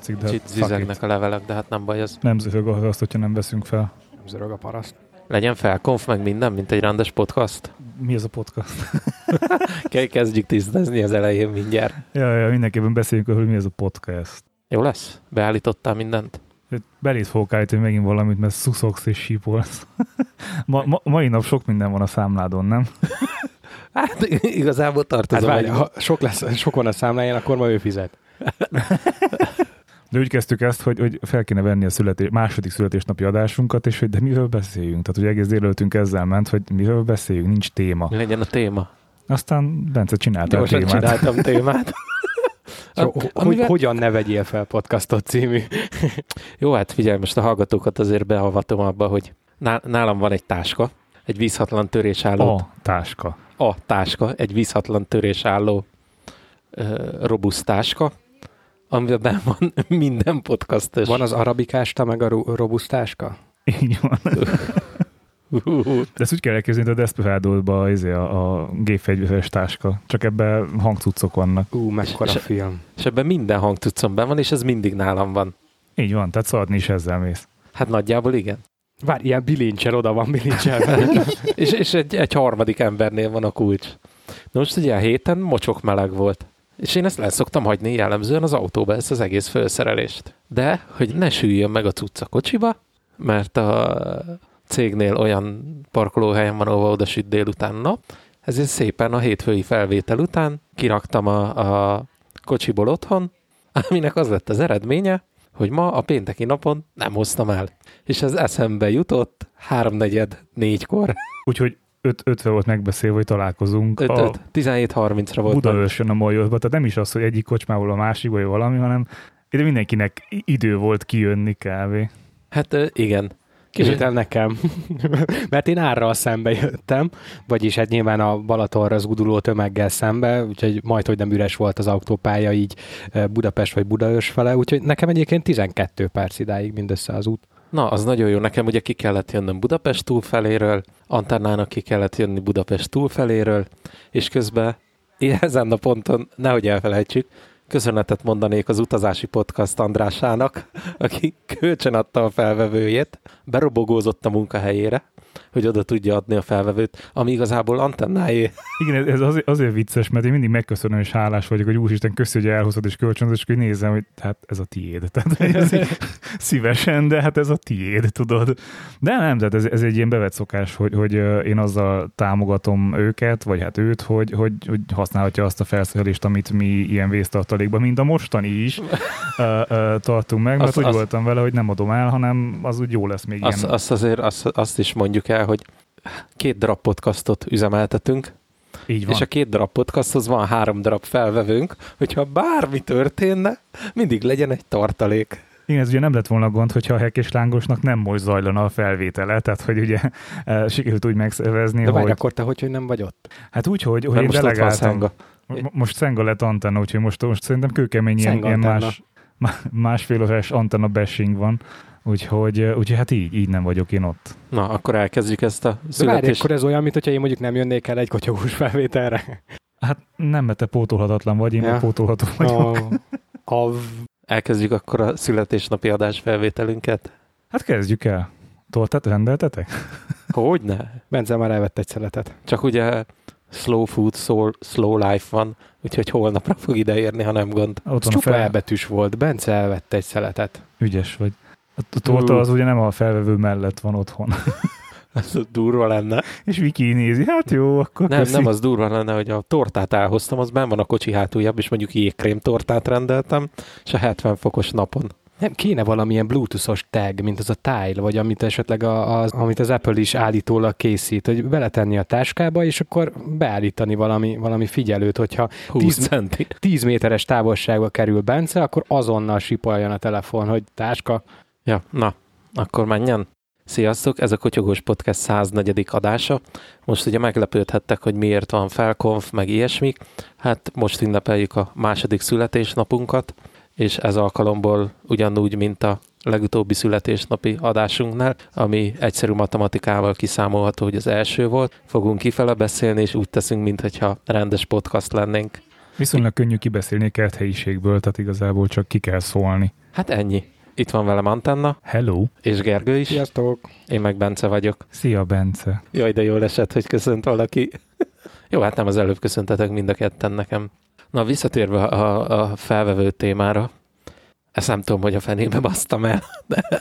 hallatszik, de Kicsit it. zizegnek a levelek, de hát nem baj ez. Nem zöhög azt, hogyha nem veszünk fel. Nem zörög a paraszt. Legyen felkonf meg minden, mint egy rendes podcast. Mi ez a podcast? Ke- Kezdjük tisztázni az elején mindjárt. ja, ja, mindenképpen beszéljünk, hogy mi ez a podcast. Jó lesz? Beállítottál mindent? Belét fogok állítani megint valamit, mert szuszogsz és sípolsz. ma, ma, mai nap sok minden van a számládon, nem? Hát igazából Hát tartozom. várj, egy- ha sok, lesz, sok van a számláján, akkor ma ő fizet. De úgy kezdtük ezt, hogy, hogy fel kéne venni a születés, második születésnapi adásunkat, és hogy de miről beszéljünk? Tehát, hogy egész délelőttünk ezzel ment, hogy miről beszéljünk, nincs téma. Mi legyen a téma? Aztán Bence csinálta a témát. csináltam témát. Hogy, amivel- hogyan ne vegyél fel podcastot című. Jó, hát figyelj, most a hallgatókat azért beavatom abba, hogy ná- nálam van egy táska, egy vízhatlan törés álló, A táska. a táska, egy vízhatlan törés álló ö, robusz táska, amiben van minden podcastos. Van az arabikásta, meg a ro- robusztáska? Így van. De ezt úgy kell elképzelni, hogy a Desperadóban izé a, a gépfegyveres táska. Csak ebben hangcuccok vannak. Ú, mekkora És- film. És ebben minden hangtudcom ben van, és ez mindig nálam van. Így van, tehát szaladni is ezzel mész. Hát nagyjából igen. Várj, ilyen bilincsel, oda van bilincsel. és és egy, egy harmadik embernél van a kulcs. Na most ugye a héten mocsok meleg volt. És én ezt le szoktam hagyni jellemzően az autóba, ezt az egész felszerelést. De, hogy ne süljön meg a cucc a kocsiba, mert a cégnél olyan parkolóhelyen van, ahol oda süt délután nap, ezért szépen a hétfői felvétel után kiraktam a, a kocsiból otthon, aminek az lett az eredménye, hogy ma a pénteki napon nem hoztam el. És ez eszembe jutott háromnegyed négykor. Úgyhogy 5 volt megbeszélve, hogy találkozunk. 5, a 5, 17.30-ra volt. Budaörsön a Molyosba. Tehát nem is az, hogy egyik kocsmából a másikba, vagy valami, hanem ide mindenkinek idő volt kijönni kávé. Hát igen. Kivétel nekem. Mert én árral szembe jöttem, vagyis hát nyilván a Balatonra zúduló tömeggel szembe, úgyhogy majd, hogy nem üres volt az autópálya így Budapest vagy Budaörs fele, úgyhogy nekem egyébként 12 perc idáig mindössze az út. Na, az nagyon jó. Nekem ugye ki kellett jönnöm Budapest túlfeléről, Antennának ki kellett jönni Budapest túlfeléről, és közben ezen a ponton, nehogy elfelejtsük, köszönetet mondanék az utazási podcast Andrásának, aki kölcsön adta a felvevőjét, berobogózott a munkahelyére, hogy oda tudja adni a felvevőt, ami igazából antennáé. Igen, ez- azért, azért vicces, mert én mindig megköszönöm és hálás vagyok, hogy úristen, köszi, hogy elhozod és kölcsönöd, és így nézem, hogy hát ez a tiéd. Tehát hogy ez így, szívesen, de hát ez a tiéd, tudod. De nem, tehát ez, ez egy ilyen bevett szokás, hogy, hogy én azzal támogatom őket, vagy hát őt, hogy, hogy, hogy használhatja azt a felszerelést, amit mi ilyen vésztartalékban, mint a mostani is ö, ö, tartunk meg, mert Azt- úgy azt- voltam vele, hogy nem adom el, hanem az úgy jó lesz még Azt, ilyen. azt azért azt, azt is mondjuk el, hogy két darab podcastot üzemeltetünk, így van. És a két darab podcasthoz van három darab felvevőnk, hogyha bármi történne, mindig legyen egy tartalék. Igen, ez ugye nem lett volna gond, hogyha a hek és lángosnak nem most zajlana a felvétele, tehát hogy ugye e, sikerült úgy megszervezni, De hogy akkor te hogy, hogy nem vagy ott? hát úgy, hogy, hogy én most delegáltam. Most Szenga lett antenna, úgyhogy most, most szerintem kőkemény ilyen, ilyen más, má- másfél órás antenna bashing van, úgyhogy, úgyhogy hát így, így nem vagyok én ott. Na, akkor elkezdjük ezt a De várj, születés. akkor ez olyan, mint hogyha én mondjuk nem jönnék el egy kotyogós felvételre. Hát nem, mert te pótolhatatlan vagy, én Ja. pótolható vagyok. A, a, Elkezdjük akkor a születésnapi adás felvételünket. Hát kezdjük el. Tortát rendeltetek? Hogyne? Bence már elvett egy szeletet. Csak ugye slow food, soul, slow life van, úgyhogy holnapra fog ideérni, ha nem gond. Ott van Csupa fel... elbetűs volt. Bence elvette egy szeletet. Ügyes vagy. A torta az ugye nem a felvevő mellett van otthon. Ez durva lenne. És Viki nézi, hát jó, akkor Nem, köszi. nem az durva lenne, hogy a tortát elhoztam, az benn van a kocsi hátuljában, és mondjuk jégkrém tortát rendeltem, és a 70 fokos napon. Nem kéne valamilyen bluetoothos tag, mint az a Tile, vagy amit esetleg a, az, amit az Apple is állítólag készít, hogy beletenni a táskába, és akkor beállítani valami, valami figyelőt, hogyha 20 Tíz- centi. 10 méteres távolságba kerül Bence, akkor azonnal sipoljon a telefon, hogy táska. Ja, na, akkor menjen. Sziasztok, ez a Kotyogós Podcast 104. adása. Most ugye meglepődhettek, hogy miért van felkonf, meg ilyesmik. Hát most ünnepeljük a második születésnapunkat, és ez alkalomból ugyanúgy, mint a legutóbbi születésnapi adásunknál, ami egyszerű matematikával kiszámolható, hogy az első volt. Fogunk kifele beszélni, és úgy teszünk, mintha rendes podcast lennénk. Viszonylag könnyű kibeszélni egy kerthelyiségből, tehát igazából csak ki kell szólni. Hát ennyi. Itt van velem Antenna, Hello! és Gergő is. Sziasztok! Én meg Bence vagyok. Szia, Bence! Jaj, de jól esett, hogy köszönt valaki. Jó, hát nem az előbb köszöntetek mind a ketten nekem. Na, visszatérve a, a felvevő témára, ezt nem tudom, hogy a fenébe basztam el.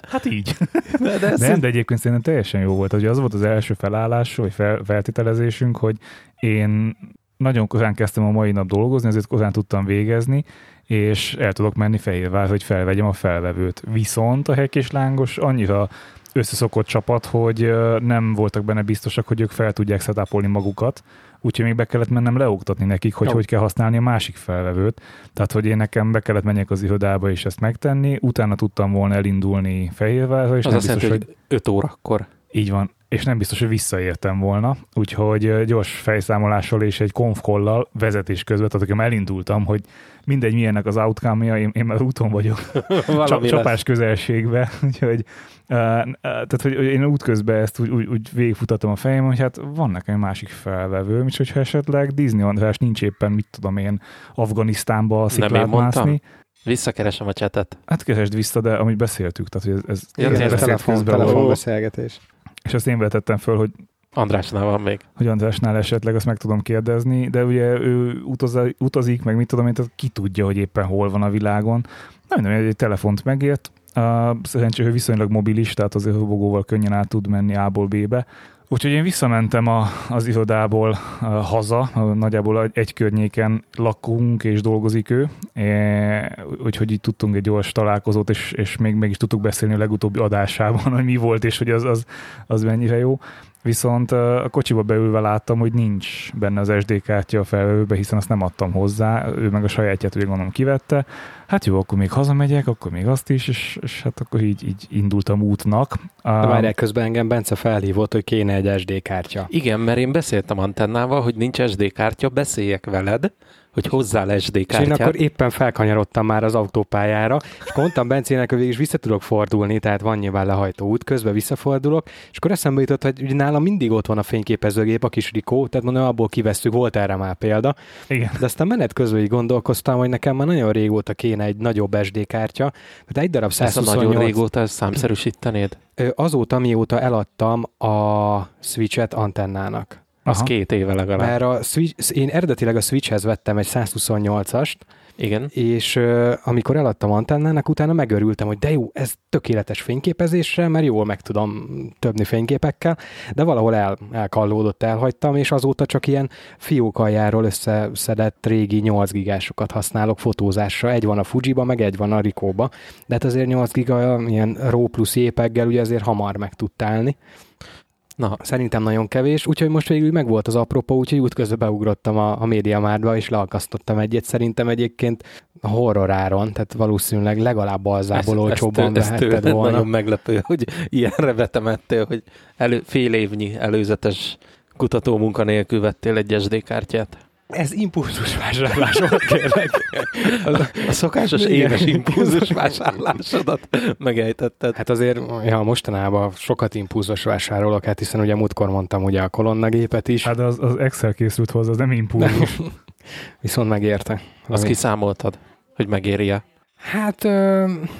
Hát így. De, de ez Nem, de egyébként szerintem teljesen jó volt. Ugye az volt az első felállás, vagy fel, feltételezésünk, hogy én nagyon korán kezdtem a mai nap dolgozni, ezért korán tudtam végezni, és el tudok menni Fehérvár, hogy felvegyem a felvevőt. Viszont a hek és lángos annyira összeszokott csapat, hogy nem voltak benne biztosak, hogy ők fel tudják setupolni magukat, úgyhogy még be kellett mennem leoktatni nekik, hogy Jó. hogy kell használni a másik felvevőt. Tehát, hogy én nekem be kellett menjek az irodába és ezt megtenni, utána tudtam volna elindulni Fehérvárra, és az azt biztos, jelenti, hogy 5 órakor. így van, és nem biztos, hogy visszaértem volna, úgyhogy gyors fejszámolással és egy konfkollal vezetés közben, tehát amikor elindultam, hogy mindegy milyennek az outcome-ja, én, én már úton vagyok, Csap, lesz. csapás közelségbe, úgyhogy uh, tehát, hogy én útközben ezt úgy, úgy, úgy végigfutatom a fejem, hogy hát van nekem egy másik felvevőm, és hogyha esetleg Disney András nincs éppen, mit tudom én, Afganisztánba én sziklát mondtam? mászni, Visszakeresem a csetet. hát keresd vissza, de amit beszéltük, tehát hogy ez, ez Ja, ez telefon, telefonbeszélgetés. És azt én vetettem föl, hogy Andrásnál van még. hogy Andrásnál esetleg azt meg tudom kérdezni, de ugye ő utazik, utazik meg mit tudom én, tehát ki tudja, hogy éppen hol van a világon. Nem, nem, egy telefont megért, uh, szerencsére ő viszonylag mobilis, tehát azért hobogóval könnyen át tud menni A-ból B-be. Úgyhogy én visszamentem a, az irodából uh, haza, nagyjából egy környéken lakunk és dolgozik ő, e, úgyhogy így tudtunk egy gyors találkozót, és, és még meg is tudtuk beszélni a legutóbbi adásában, hogy mi volt, és hogy az, az, az mennyire jó. Viszont a kocsiba beülve láttam, hogy nincs benne az SD kártya a felvevőbe, hiszen azt nem adtam hozzá, ő meg a sajátját ugye gondolom kivette. Hát jó, akkor még hazamegyek, akkor még azt is, és, és hát akkor így, így indultam útnak. Várják, közben engem Bence felhívott, hogy kéne egy SD kártya. Igen, mert én beszéltem Antennával, hogy nincs SD kártya, beszéljek veled, hogy hozzál SD És én kártyát. akkor éppen felkanyarodtam már az autópályára, és mondtam Bencének, hogy végig is vissza tudok fordulni, tehát van nyilván lehajtó út, közben visszafordulok, és akkor eszembe jutott, hogy ugye nálam mindig ott van a fényképezőgép, a kis Rikó, tehát mondom, abból kivesszük, volt erre már példa, igen. de aztán menet közben így gondolkoztam, hogy nekem már nagyon régóta kéne egy nagyobb SD kártya, tehát egy darab Ezt a 128, nagyon régóta ezt számszerűsítenéd? Azóta, mióta eladtam a Switch-et antennának. Az Aha. két éve legalább. Mert a Switch, én eredetileg a Switchhez vettem egy 128-ast, Igen. és uh, amikor eladtam antennának, utána megörültem, hogy de jó, ez tökéletes fényképezésre, mert jól meg tudom töbni fényképekkel, de valahol el, elkallódott, elhagytam, és azóta csak ilyen fiók aljáról összeszedett régi 8 gigásokat használok fotózásra. Egy van a Fujiba, meg egy van a Rikóba, de hát azért 8 giga ilyen RAW plusz jépeggel ugye azért hamar meg tud állni. Na, Szerintem nagyon kevés, úgyhogy most végül meg volt az apropó, úgyhogy útközben beugrottam a, a médiamárba, és leakasztottam egyet. Szerintem egyébként horror áron, tehát valószínűleg legalább alzából olcsóbban ez, ez vehetted volna. nagyon meglepő, hogy ilyenre vetemettél, hogy elő, fél évnyi előzetes kutató munkanélkül vettél egy SD kártyát. Ez impulzus vásárlás volt, kérlek. Az- A szokásos Igen. éves impulzus vásárlásodat megejtetted. Hát azért, ja, mostanában sokat impulzus vásárolok, hát hiszen ugye múltkor mondtam ugye a kolonnagépet is, hát, Hát az, az Excel készült hozzá, az nem impulzus. viszont megérte. Azt Ami- kiszámoltad, hogy megéri-e? Hát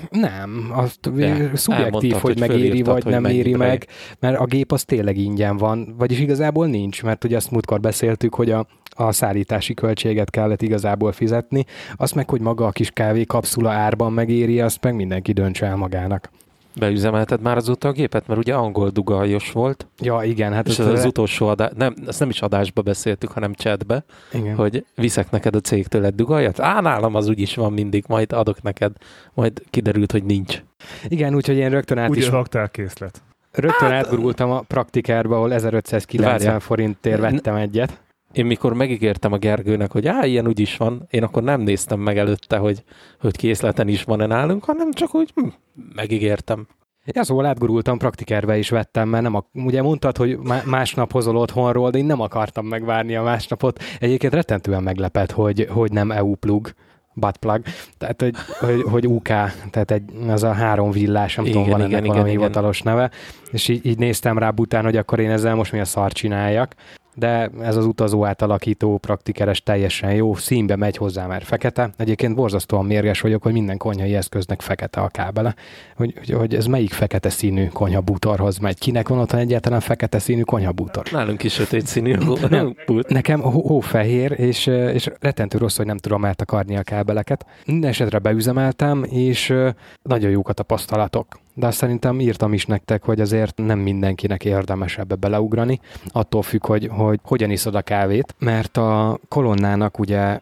nem, azt De, szubjektív, hogy hogy megéri, vagy hogy nem éri mennyit meg, mert a gép az tényleg ingyen van, vagyis igazából nincs, mert ugye azt múltkor beszéltük, hogy a, a szállítási költséget kellett igazából fizetni, azt meg, hogy maga a kis kávé kapszula árban megéri, azt meg mindenki döntse el magának. Beüzemelted már azóta a gépet? Mert ugye angol dugajos volt, Ja, igen, hát és ez az utolsó adás, nem, ezt nem is adásba beszéltük, hanem chatbe, igen. hogy viszek neked a cégtől egy dugajat? Á, nálam az úgyis van mindig, majd adok neked. Majd kiderült, hogy nincs. igen, úgyhogy én rögtön át Úgy is a raktárkészlet. rögtön átgurultam a praktikárba, ahol 1590 Várjál. forintért vettem egyet. Én mikor megígértem a Gergőnek, hogy á, ilyen úgy is van, én akkor nem néztem meg előtte, hogy, hogy készleten is van-e nálunk, hanem csak úgy hm, megígértem. Ja, szóval átgurultam, praktikerbe is vettem, mert nem a, ugye mondtad, hogy má- másnap hozol otthonról, de én nem akartam megvárni a másnapot. Egyébként rettentően meglepett, hogy, hogy nem EU plug, butt plug, tehát hogy, hogy, hogy UK, tehát egy, az a három villás, nem Igen, tudom, van igen, ennek igen, valami igen. hivatalos neve, és így, így néztem rá bután, hogy akkor én ezzel most mi a szar csináljak. De ez az utazó átalakító praktikeres teljesen jó, színbe megy hozzá már fekete. Egyébként borzasztóan mérges vagyok, hogy minden konyhai eszköznek fekete a kábele. Hogy, hogy, hogy ez melyik fekete színű konyhabútorhoz megy? Kinek van otthon egyáltalán fekete színű konyhabútor? Nálunk is sötét színű Nem. Nekem hó- hófehér, és, és rettentő rossz, hogy nem tudom eltakarni a kábeleket. Minden esetre beüzemeltem, és nagyon jók a tapasztalatok. De azt szerintem írtam is nektek, hogy azért nem mindenkinek érdemes ebbe beleugrani, attól függ, hogy, hogy hogyan iszod a kávét, mert a kolonnának ugye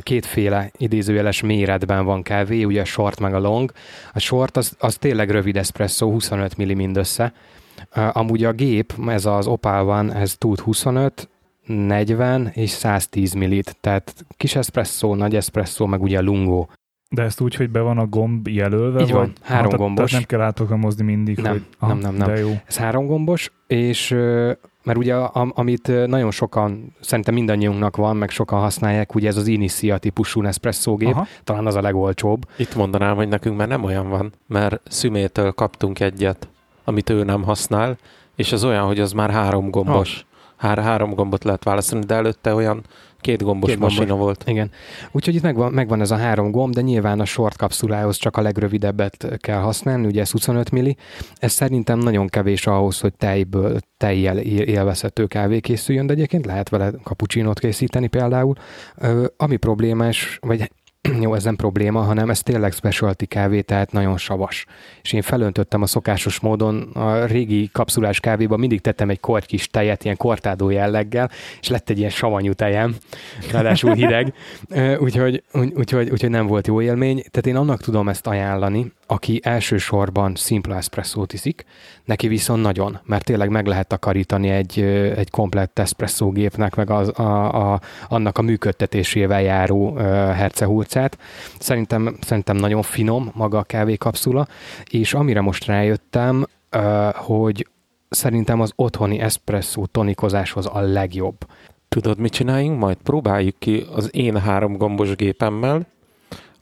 kétféle idézőjeles méretben van kávé, ugye a short meg a long. A short az, az tényleg rövid espresso, 25 milli mindössze. Amúgy a gép, ez az Opal van, ez tud 25, 40 és 110 millit, tehát kis espresso, nagy espresso, meg ugye a lungo. De ezt úgy, hogy be van a gomb jelölve? Így van, vagy? három tehát- gombos. Tehát nem kell átolkamozni mindig, Nem, hogy... nem, nem, nem. De jó. Ez három gombos, és mert ugye a, amit nagyon sokan, szerintem mindannyiunknak van, meg sokan használják, ugye ez az Inicia típusú Nespresso gép, Aha. talán az a legolcsóbb. Itt mondanám, hogy nekünk már nem olyan van, mert Szümétől kaptunk egyet, amit ő nem használ, és az olyan, hogy az már három gombos. Hár, három gombot lehet választani, de előtte olyan két gombos Két gombos. masina volt. Igen. Úgyhogy itt megvan, megvan ez a három gomb, de nyilván a short kapszulához csak a legrövidebbet kell használni, ugye ez 25 milli. Ez szerintem nagyon kevés ahhoz, hogy tejből, tejjel él- élvezhető kávé készüljön, de egyébként lehet vele kapucsinót készíteni például. Ö, ami problémás, vagy jó, ez nem probléma, hanem ez tényleg specialty kávé, tehát nagyon savas. És én felöntöttem a szokásos módon a régi kapszulás kávéba, mindig tettem egy kort kis tejet, ilyen kortádó jelleggel, és lett egy ilyen savanyú tejem, ráadásul hideg, úgyhogy, úgy, úgyhogy, úgyhogy nem volt jó élmény. Tehát én annak tudom ezt ajánlani, aki elsősorban szimpla espresszót iszik, neki viszont nagyon, mert tényleg meg lehet takarítani egy, egy komplett espresszó gépnek, meg az, a, a, annak a működtetésével járó ö, hercehurcát. Szerintem, szerintem nagyon finom maga a kávékapszula, és amire most rájöttem, hogy szerintem az otthoni espresszó tonikozáshoz a legjobb. Tudod, mit csináljunk? Majd próbáljuk ki az én három gombos gépemmel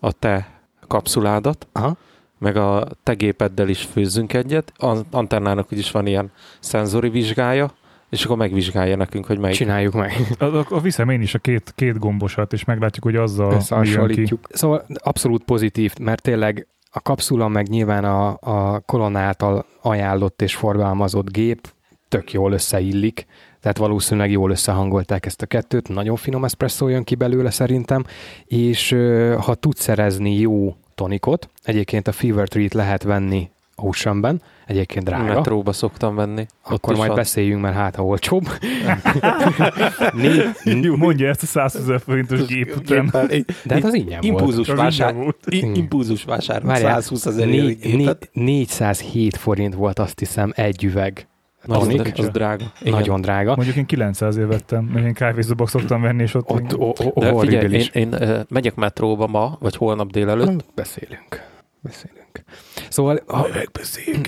a te kapszuládat, Aha. meg a te gépeddel is főzzünk egyet. Antennának úgyis van ilyen szenzori vizsgája, és akkor megvizsgálja nekünk, hogy melyik. Csináljuk meg. Akkor viszem én is a két, két gombosat, és meglátjuk, hogy azzal összehasonlítjuk. Szóval abszolút pozitív, mert tényleg a kapszula meg nyilván a, a kolon által ajánlott és forgalmazott gép tök jól összeillik, tehát valószínűleg jól összehangolták ezt a kettőt, nagyon finom espresso jön ki belőle szerintem, és ha tudsz szerezni jó tonikot, egyébként a Fever Treat lehet venni Oceanben, egyébként drága. Metróba szoktam venni. Akkor majd van. beszéljünk, mert hát ha olcsóbb. Né- Jó, mondja ezt a 100 ezer forintos gép után. De hát az ingyen volt. impulzus Az vásár. ingyen volt. Impulzus vásár. Várjál, 120 ezer Né- né- 407 forint volt azt hiszem egy üveg. Az, Tonik. az drága. Igen. Nagyon drága. Mondjuk én 900 ér vettem, mert én kávézóba szoktam venni, és ott, Ott o- o- De figyelj, én, én ö, megyek metróba ma, vagy holnap délelőtt. Beszélünk. Beszélünk. Szóval ha,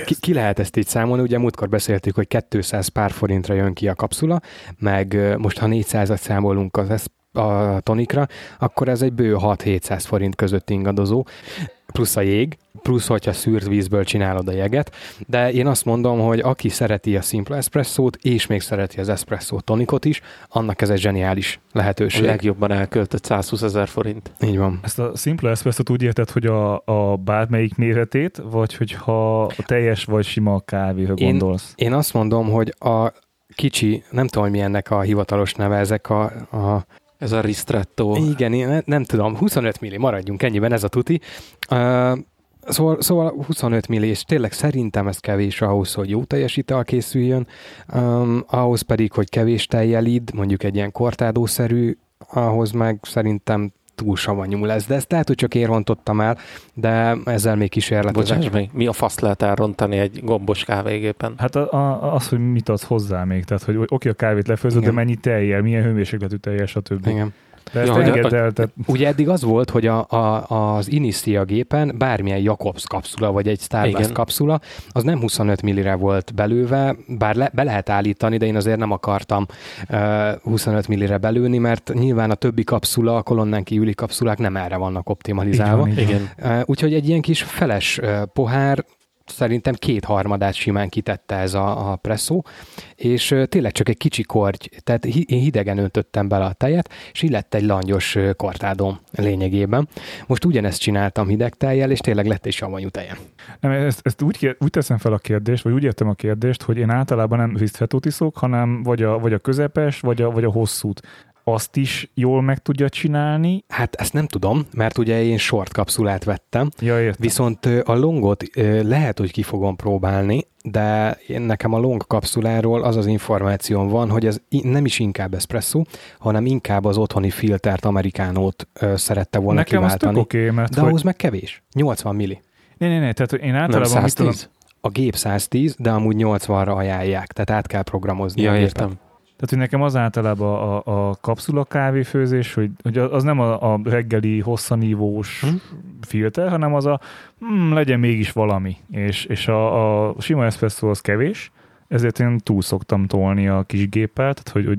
ki, ki, lehet ezt így számolni? Ugye múltkor beszéltük, hogy 200 pár forintra jön ki a kapszula, meg most ha 400-at számolunk az a tonikra, akkor ez egy bő 6-700 forint között ingadozó, plusz a jég, plusz, hogyha szűrt vízből csinálod a jeget, de én azt mondom, hogy aki szereti a szimpla espresszót, és még szereti az espresszó tonikot is, annak ez egy zseniális A lehetőség. legjobban elköltött 120 ezer forint. Így van. Ezt a Simple espresso úgy érted, hogy a, a bármelyik méretét, vagy hogyha a teljes vagy sima kávéha Én- gondolsz? Én azt mondom, hogy a kicsi, nem tudom, hogy mi ennek a hivatalos neve, ezek a, a Ez a ristretto. igen, én ne- nem tudom, 25 milli, maradjunk ennyiben, ez a tuti. Uh, Szóval, szóval 25 milli, és tényleg szerintem ez kevés ahhoz, hogy jó teljes ital készüljön, um, ahhoz pedig, hogy kevés tejjel idd, mondjuk egy ilyen kortádószerű, ahhoz meg szerintem túl savanyú lesz, de ezt lehet, hogy csak én rontottam el, de ezzel még kísérletezek. Bocsáss meg, mi a faszt lehet elrontani egy gombos kávégépen? Hát a, a, az, hogy mit adsz hozzá még, tehát hogy oké, a kávét lefőzöd, de mennyi tejjel, milyen hőmérsékletű tejjel, stb. Igen. De Ja, engedd el, tehát Ugye eddig az volt, hogy a, a, az Inicia gépen bármilyen Jacobs kapszula, vagy egy Starbucks Igen. kapszula, az nem 25 millire volt belőve, bár le, be lehet állítani, de én azért nem akartam uh, 25 millire belőni, mert nyilván a többi kapszula, a kolonnán kívüli kapszulák nem erre vannak optimalizálva. van. Igen. Uh, úgyhogy egy ilyen kis feles uh, pohár szerintem kétharmadát simán kitette ez a, a presszó, és tényleg csak egy kicsi korty, tehát én hidegen öntöttem bele a tejet, és így lett egy langyos kortádom lényegében. Most ugyanezt csináltam hideg tejjel, és tényleg lett egy savanyú tejem. Nem, ezt, ezt úgy, úgy teszem fel a kérdést, vagy úgy értem a kérdést, hogy én általában nem risztfetót iszok, hanem vagy a, vagy a közepes, vagy a, vagy a hosszút azt is jól meg tudja csinálni? Hát ezt nem tudom, mert ugye én short kapszulát vettem, ja, értem. viszont a longot lehet, hogy ki fogom próbálni, de én nekem a long kapszuláról az az információm van, hogy ez nem is inkább espresso, hanem inkább az otthoni filtert, amerikánót szerette volna nekem kiváltani. Nekem okay, mert de hogy... ahhoz meg kevés. 80 milli. Ne, ne, ne, tehát én általában... Nem 110? Tudom, a gép 110, de amúgy 80-ra ajánlják, tehát át kell programozni. Ja, értem. Tehát, hogy nekem az általában a, a kapszula kávéfőzés, hogy, hogy az nem a, a reggeli hosszanívós hm? filter, hanem az a hm, legyen mégis valami. És, és a, a sima espresso az kevés, ezért én túl szoktam tolni a kis géppel, tehát hogy, hogy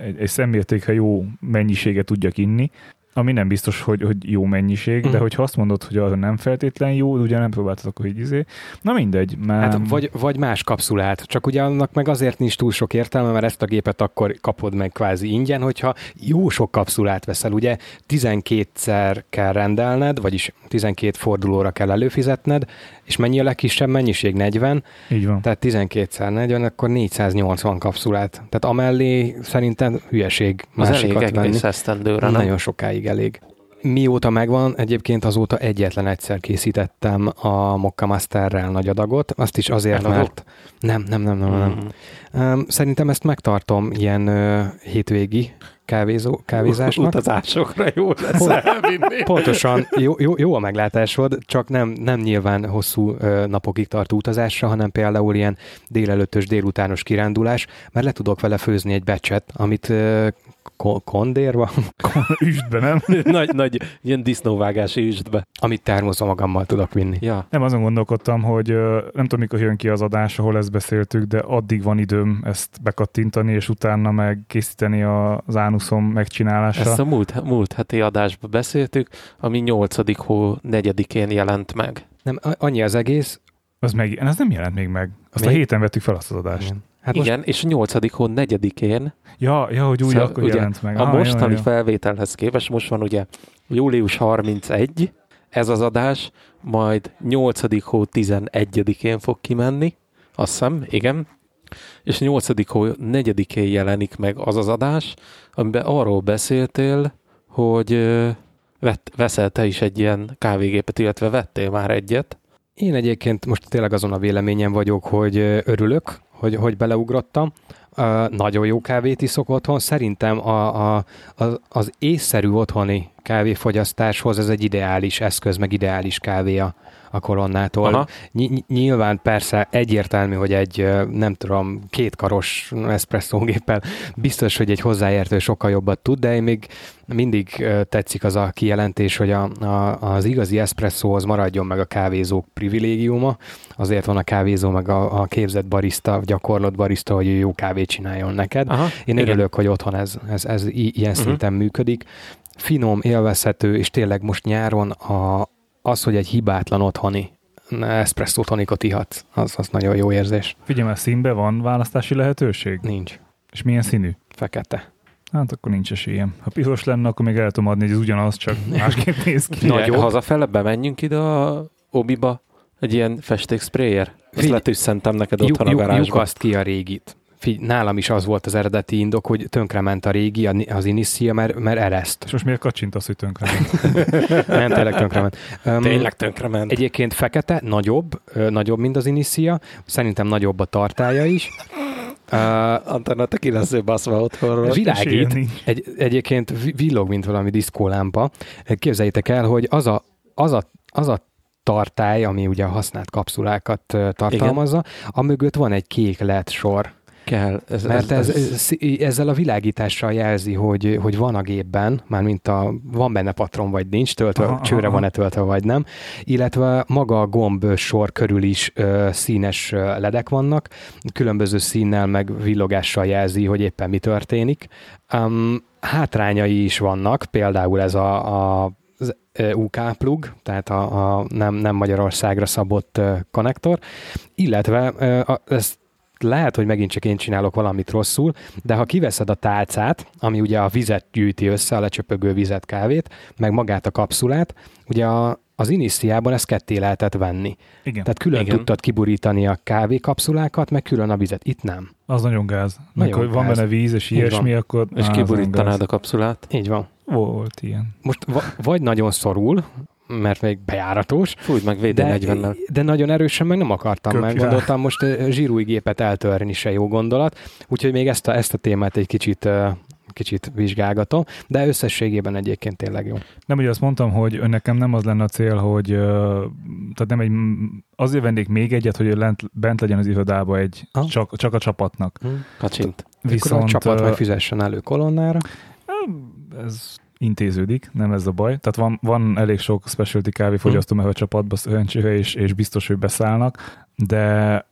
egy, egy szemértékre jó mennyiséget tudjak inni, ami nem biztos, hogy, hogy jó mennyiség, mm. de hogyha azt mondod, hogy az nem feltétlen jó, ugye nem próbáltatok, hogy izé. Na mindegy. Már... Hát vagy, vagy más kapszulát, csak ugye annak meg azért nincs túl sok értelme, mert ezt a gépet akkor kapod meg kvázi ingyen, hogyha jó sok kapszulát veszel. Ugye 12-szer kell rendelned, vagyis 12 fordulóra kell előfizetned, és mennyi a legkisebb mennyiség? 40? Így van. Tehát 12 40, akkor 480 kapszulát. Tehát amellé szerintem hülyeség Az elég egész esztendőre, Nagyon sokáig elég. Mióta megvan, egyébként azóta egyetlen egyszer készítettem a Mokka Masterrel nagy adagot, azt is azért, Adagot? mert... Nem, nem, nem, nem, nem. Mm-hmm. Szerintem ezt megtartom ilyen uh, hétvégi kávézó, kávézásnak. Utazásokra jó lesz elvinni. Pontosan, jó, jó, jó a meglátásod, csak nem, nem nyilván hosszú ö, napokig tartó utazásra, hanem például ilyen délelőttös, délutános kirándulás, mert le tudok vele főzni egy becset, amit ö, kondérva? üstbe, nem? nagy, nagy, ilyen disznóvágási üstbe. Amit termozva magammal tudok vinni. Ja. Nem, azon gondolkodtam, hogy nem tudom, mikor jön ki az adás, ahol ezt beszéltük, de addig van időm ezt bekattintani, és utána meg készíteni az ánuszom megcsinálása. Ezt a múlt, múlt heti adásban beszéltük, ami 8. hó 4-én jelent meg. Nem, annyi az egész. Az meg, ez nem jelent még meg. Azt még? a héten vettük fel azt az adást. Igen. Hát Igen, most... és a 8. hó 4-én. Ja, ja, hogy úgy szóval, akkor ugye, jelent meg. A ah, mostani jó, jó. felvételhez képest, most van ugye július 31, ez az adás, majd 8. hó 11-én fog kimenni, azt hiszem, igen, és 8. hó 4-én jelenik meg az az adás, amiben arról beszéltél, hogy vett, veszel te is egy ilyen kávégépet, illetve vettél már egyet. Én egyébként most tényleg azon a véleményem vagyok, hogy örülök, hogy, hogy beleugrottam. Uh, nagyon jó kávét iszok otthon. Szerintem a, a, az, az észszerű otthoni kávéfogyasztáshoz ez egy ideális eszköz, meg ideális kávé a, a koronától. Ny- nyilván persze egyértelmű, hogy egy nem tudom, kétkaros eszpresszógéppel biztos, hogy egy hozzáértő sokkal jobbat tud, de én még mindig tetszik az a kijelentés, hogy a, a, az igazi eszpresszóhoz maradjon meg a kávézók privilégiuma, azért van a kávézó meg a, a képzett barista, gyakorlott barista, hogy jó kávét csináljon neked. Aha, Én igen. örülök, hogy otthon ez, ez, ez ilyen uh-huh. szinten működik. Finom, élvezhető, és tényleg most nyáron a, az, hogy egy hibátlan otthoni espresso tonikot ihatsz, az, az nagyon jó érzés. Figyelj, mert színbe van választási lehetőség? Nincs. És milyen színű? Fekete. Hát akkor nincs esélyem. Ha piros lenne, akkor még el tudom adni, hogy ez ugyanaz, csak másképp néz ki. Nagyon. Hazafele bemenjünk ide a obiba, egy ilyen festéksprayer. Ezt letűszentem neked otthon a garázsba. azt ki a régit. Figy, nálam is az volt az eredeti indok, hogy tönkrement a régi, az Inicia, mert, mert ereszt. És most miért kacsintasz, hogy tönkrement? Nem, tényleg tönkrement. Um, tényleg tönkrement. Egyébként fekete, nagyobb, nagyobb, mint az Inicia. Szerintem nagyobb a tartája is. Uh, Antenna, te ki lesz baszva otthonról. Világít. Egy, egyébként villog, mint valami diszkólámpa. Képzeljétek el, hogy az a, az a, az a tartály, ami ugye a használt kapszulákat tartalmazza, Igen. a mögött van egy kék led sor kell. Ez, Mert ez, ez, ez, ezzel a világítással jelzi, hogy, hogy van a gépben, már mint a, van benne patron vagy nincs, töltve, aha, csőre van-e töltve vagy nem, illetve maga a gomb sor körül is ö, színes ledek vannak, különböző színnel meg villogással jelzi, hogy éppen mi történik. Um, hátrányai is vannak, például ez a, a az UK plug, tehát a, a nem, nem Magyarországra szabott konnektor, illetve ezt lehet, hogy megint csak én csinálok valamit rosszul, de ha kiveszed a tálcát, ami ugye a vizet gyűjti össze, a lecsöpögő vizet, kávét, meg magát a kapszulát, ugye a, az Inistiában ezt ketté lehetett venni. Igen. Tehát külön Igen. tudtad kiburítani a kávékapszulákat, meg külön a vizet. Itt nem. Az nagyon gáz. Meg, Nagyon hogy van benne víz és ilyesmi, akkor... És nagyon a kapszulát. Így van. Volt ilyen. Most va- vagy nagyon szorul, mert még bejáratos, Fújt meg de, VD40-nel. de nagyon erősen meg nem akartam, Köp meg gondoltam most zsírúj gépet eltörni se jó gondolat, úgyhogy még ezt a, ezt a témát egy kicsit kicsit vizsgálgatom, de összességében egyébként tényleg jó. Nem, ugye azt mondtam, hogy nekem nem az lenne a cél, hogy tehát nem egy, azért vennék még egyet, hogy lent, bent legyen az irodába egy, csak, csak a csapatnak. Kacsint. Viszont, Viszont a csapat ö, meg fizessen elő kolonnára. ez intéződik, nem ez a baj. Tehát van, van elég sok specialty kávéfogyasztó, mert a csapatba szerencsére, és, és biztos, hogy beszállnak, de...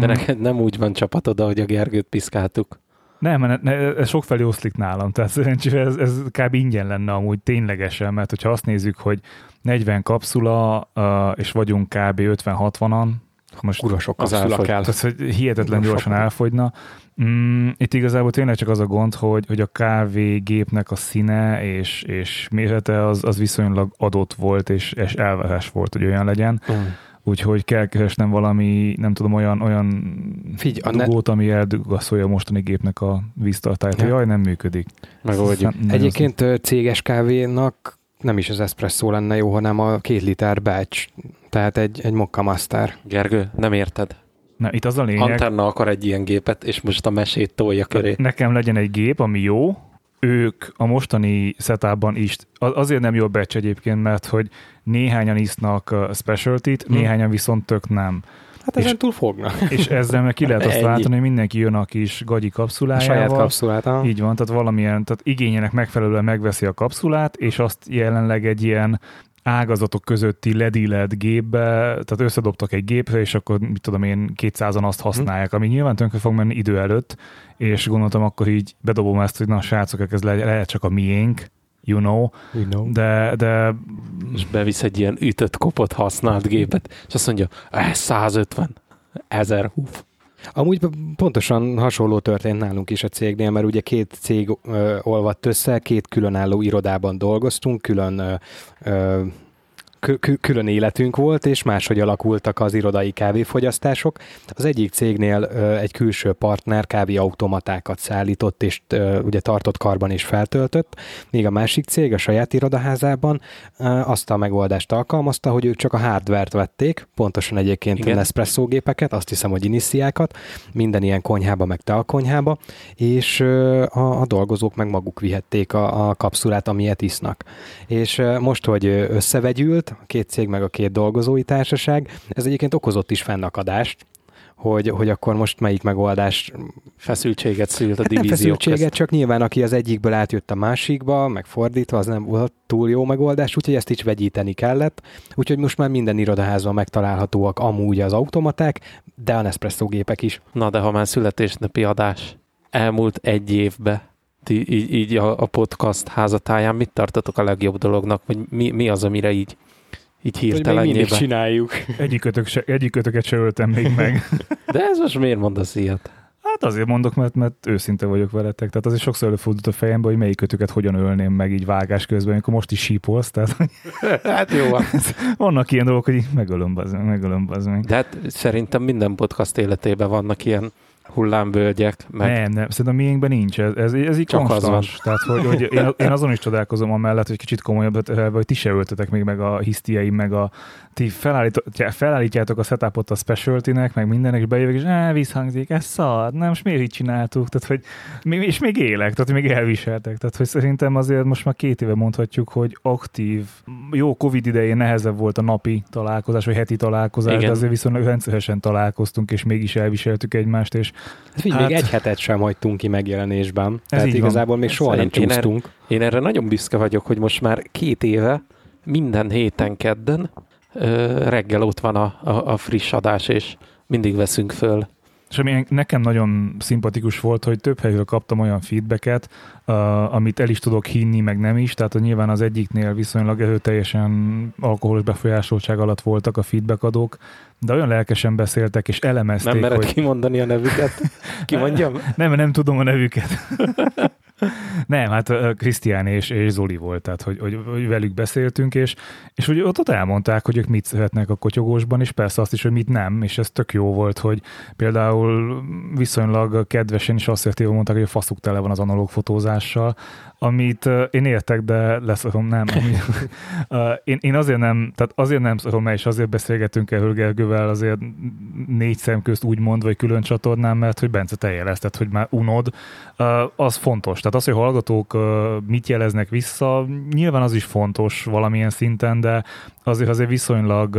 De neked nem úgy van csapatod, ahogy a Gergőt piszkáltuk. Nem, mert ne, ez sokfelé oszlik nálam, tehát szerencsére ez, ez kb. ingyen lenne amúgy ténylegesen, mert hogyha azt nézzük, hogy 40 kapszula, és vagyunk kb. 50-60-an, most Kurva sok Az kapszula kell. tehát, hogy hihetetlen Sok gyorsan elfogyna. Mm, itt igazából tényleg csak az a gond, hogy, hogy a kávégépnek a színe és, és mérete az, az viszonylag adott volt, és, és elvárás volt, hogy olyan legyen. Mm. Úgyhogy kell keresnem valami, nem tudom, olyan, olyan Figyelj, a ne- dugót, ami eldugaszolja a mostani gépnek a víztartályt. Ja. Jaj, nem működik. Megoldjuk. Nem- Egyébként ö, céges kávénak nem is az espresszó lenne jó, hanem a két liter batch, tehát egy, egy Mokka Master. Gergő, nem érted. Na, itt az a lényeg, Antenna akar egy ilyen gépet, és most a mesét tolja köré. nekem legyen egy gép, ami jó, ők a mostani setupban is, az- azért nem jó a batch egyébként, mert hogy néhányan isznak specialty-t, Hm. néhányan viszont tök nem. Hát És- ezen túl fognak. És ezzel meg ki lehet azt Ennyi. látni, hogy mindenki jön a kis gagyi A kapszulájával. saját kapszulát. aha. Így van, tehát valamilyen, tehát igényének megfelelően megveszi a kapszulát, és azt jelenleg egy ilyen ágazatok közötti lediled gépbe, tehát összedobtak egy gépre, és akkor mit tudom én, 200-an azt használják, ami nyilván tönkre fog menni idő előtt, és gondoltam akkor így bedobom ezt, hogy na srácok, ez le- lehet csak a miénk, you know, You know. de, de És bevisz egy ilyen ütött, kopott, használt gépet, és azt mondja, ez 150, 1000 húf. Amúgy pontosan hasonló történt nálunk is a cégnél, mert ugye két cég ö, olvadt össze, két különálló irodában dolgoztunk, külön ö, ö, külön életünk volt, és máshogy alakultak az irodai kávéfogyasztások. Az egyik cégnél egy külső partner kávéautomatákat szállított, és ugye tartott karban és feltöltött, míg a másik cég a saját irodaházában azt a megoldást alkalmazta, hogy ők csak a hardvert vették, pontosan egyébként Igen. Nespresso gépeket, azt hiszem, hogy Initiákat, minden ilyen konyhába, meg teakonyhába, és a, a dolgozók meg maguk vihették a, a kapszulát, amilyet isznak. És most, hogy ö, a két cég meg a két dolgozói társaság, ez egyébként okozott is fennakadást, hogy, hogy akkor most melyik megoldás Feszültséget szült a Hát divíziók feszültséget, közt. csak nyilván aki az egyikből átjött a másikba, meg fordítva, az nem volt túl jó megoldás, úgyhogy ezt is vegyíteni kellett. Úgyhogy most már minden irodaházban megtalálhatóak amúgy az automaták, de a Nespresso gépek is. Na, de ha már születésnapi adás, elmúlt egy évbe, ti így, így a, a podcast házatáján mit tartotok a legjobb dolognak, vagy mi, mi az, amire így, így Hogy még mindig hirtelenjében? csináljuk. egyikötök se, egyikötöket se öltem még meg. De ez most miért mondasz ilyet? Hát azért mondok, mert, mert őszinte vagyok veletek. Tehát azért sokszor előfordult a fejembe, hogy melyikötöket hogyan ölném meg így vágás közben, amikor most is sípolsz. Tehát Hát jó van. vannak ilyen dolgok, hogy így megölöm, bazd meg, megölöm, bazd meg. De hát szerintem minden podcast életében vannak ilyen hullámvölgyek, meg Nem, nem, szerintem a miénkben nincs. Ez, ez, ez így Csak az konstans. Tehát, hogy, hogy én, én, azon is csodálkozom amellett, hogy kicsit komolyabb, hogy ti se öltetek még meg a hisztiaim, meg a ti felállít, felállítjátok a setupot a specialty-nek, meg mindenek, és bejövök, és á, vízhangzik, ez szar, nem, most miért így csináltuk? Tehát, hogy, és még élek, tehát még elviseltek. Tehát, hogy szerintem azért most már két éve mondhatjuk, hogy aktív, jó Covid idején nehezebb volt a napi találkozás, vagy heti találkozás, Igen. de azért viszonylag rendszeresen találkoztunk, és mégis elviseltük egymást, és Hát figyelj, még Hát- egy hetet sem hagytunk ki megjelenésben. Ez Tehát igazából még soha nem Szerint én erre- csúsztunk. Én erre nagyon büszke vagyok, hogy most már két éve, minden héten kedden ö, reggel ott van a, a, a friss adás, és mindig veszünk föl És ami nekem nagyon szimpatikus volt, hogy több helyről kaptam olyan feedbacket, uh, amit el is tudok hinni, meg nem is, tehát nyilván az egyiknél viszonylag erőteljesen alkoholos befolyásoltság alatt voltak a feedbackadók, de olyan lelkesen beszéltek és elemezték, Nem mered hogy... kimondani a nevüket? Kimondjam? nem, nem tudom a nevüket. Nem, hát Krisztián és, és Zoli volt, tehát hogy, hogy, hogy velük beszéltünk, és, és hogy ott, ott elmondták, hogy ők mit szeretnek a kotyogósban, és persze azt is, hogy mit nem, és ez tök jó volt, hogy például viszonylag kedvesen is azt mondták, hogy a faszuk tele van az analóg fotózással, amit én értek, de leszarom, nem. Ami, én, én azért nem, tehát azért nem szarom el, és azért beszélgetünk el Gergővel azért négy szem közt úgy mond, vagy külön csatornán, mert hogy Bence te jelezted, hogy már unod, az fontos. Tehát az, hogy hallgatók mit jeleznek vissza, nyilván az is fontos valamilyen szinten, de azért azért viszonylag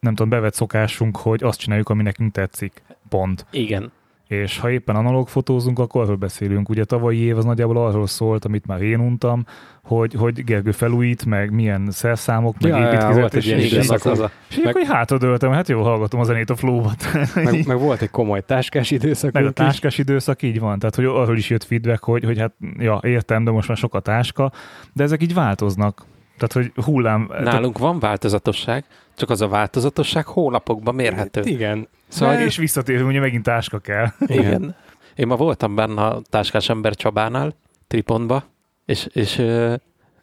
nem tudom, bevett szokásunk, hogy azt csináljuk, ami nekünk tetszik. Pont. Igen és ha éppen analóg fotózunk, akkor arról beszélünk. Ugye tavalyi év az nagyjából arról szólt, amit már én untam, hogy, hogy Gergő felújít, meg milyen szerszámok, meg ja, építkezet, és, és, és, az a... és meg... hogy hátradőltem, hát jó, hallgatom a zenét a flóbat. meg, meg, volt egy komoly táskás időszak. Meg a táskás időszak így van, tehát hogy arról is jött feedback, hogy, hogy hát ja, értem, de most már sok a táska, de ezek így változnak. Tehát, hogy hullám... Nálunk van változatosság, csak az a változatosság hónapokban mérhető. Igen. Szóval, és visszatérünk, ugye megint táska kell. Igen. Én ma voltam benne a táskás ember Csabánál, Tripontba, és, és ö,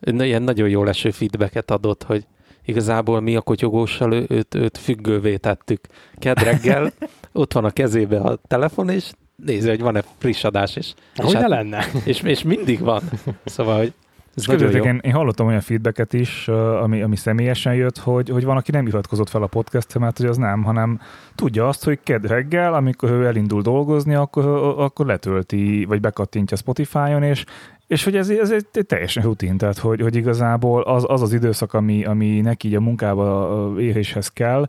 ilyen nagyon jó leső feedbacket adott, hogy igazából mi a kotyogóssal ő, őt, őt függővé tettük. Kedreggel ott van a kezébe a telefon, és nézi, hogy van-e friss adás is. Hogy hát, ne lenne? És, és mindig van. Szóval, hogy ez nagyon én, én hallottam olyan feedbacket is, ami, ami személyesen jött, hogy, hogy van, aki nem iratkozott fel a podcastre, mert hogy az nem, hanem tudja azt, hogy kedd reggel, amikor ő elindul dolgozni, akkor, akkor letölti, vagy bekattintja Spotify-on, és, és hogy ez, ez egy teljesen rutin, tehát hogy, hogy igazából az, az az időszak, ami, ami neki így a munkába éréshez kell,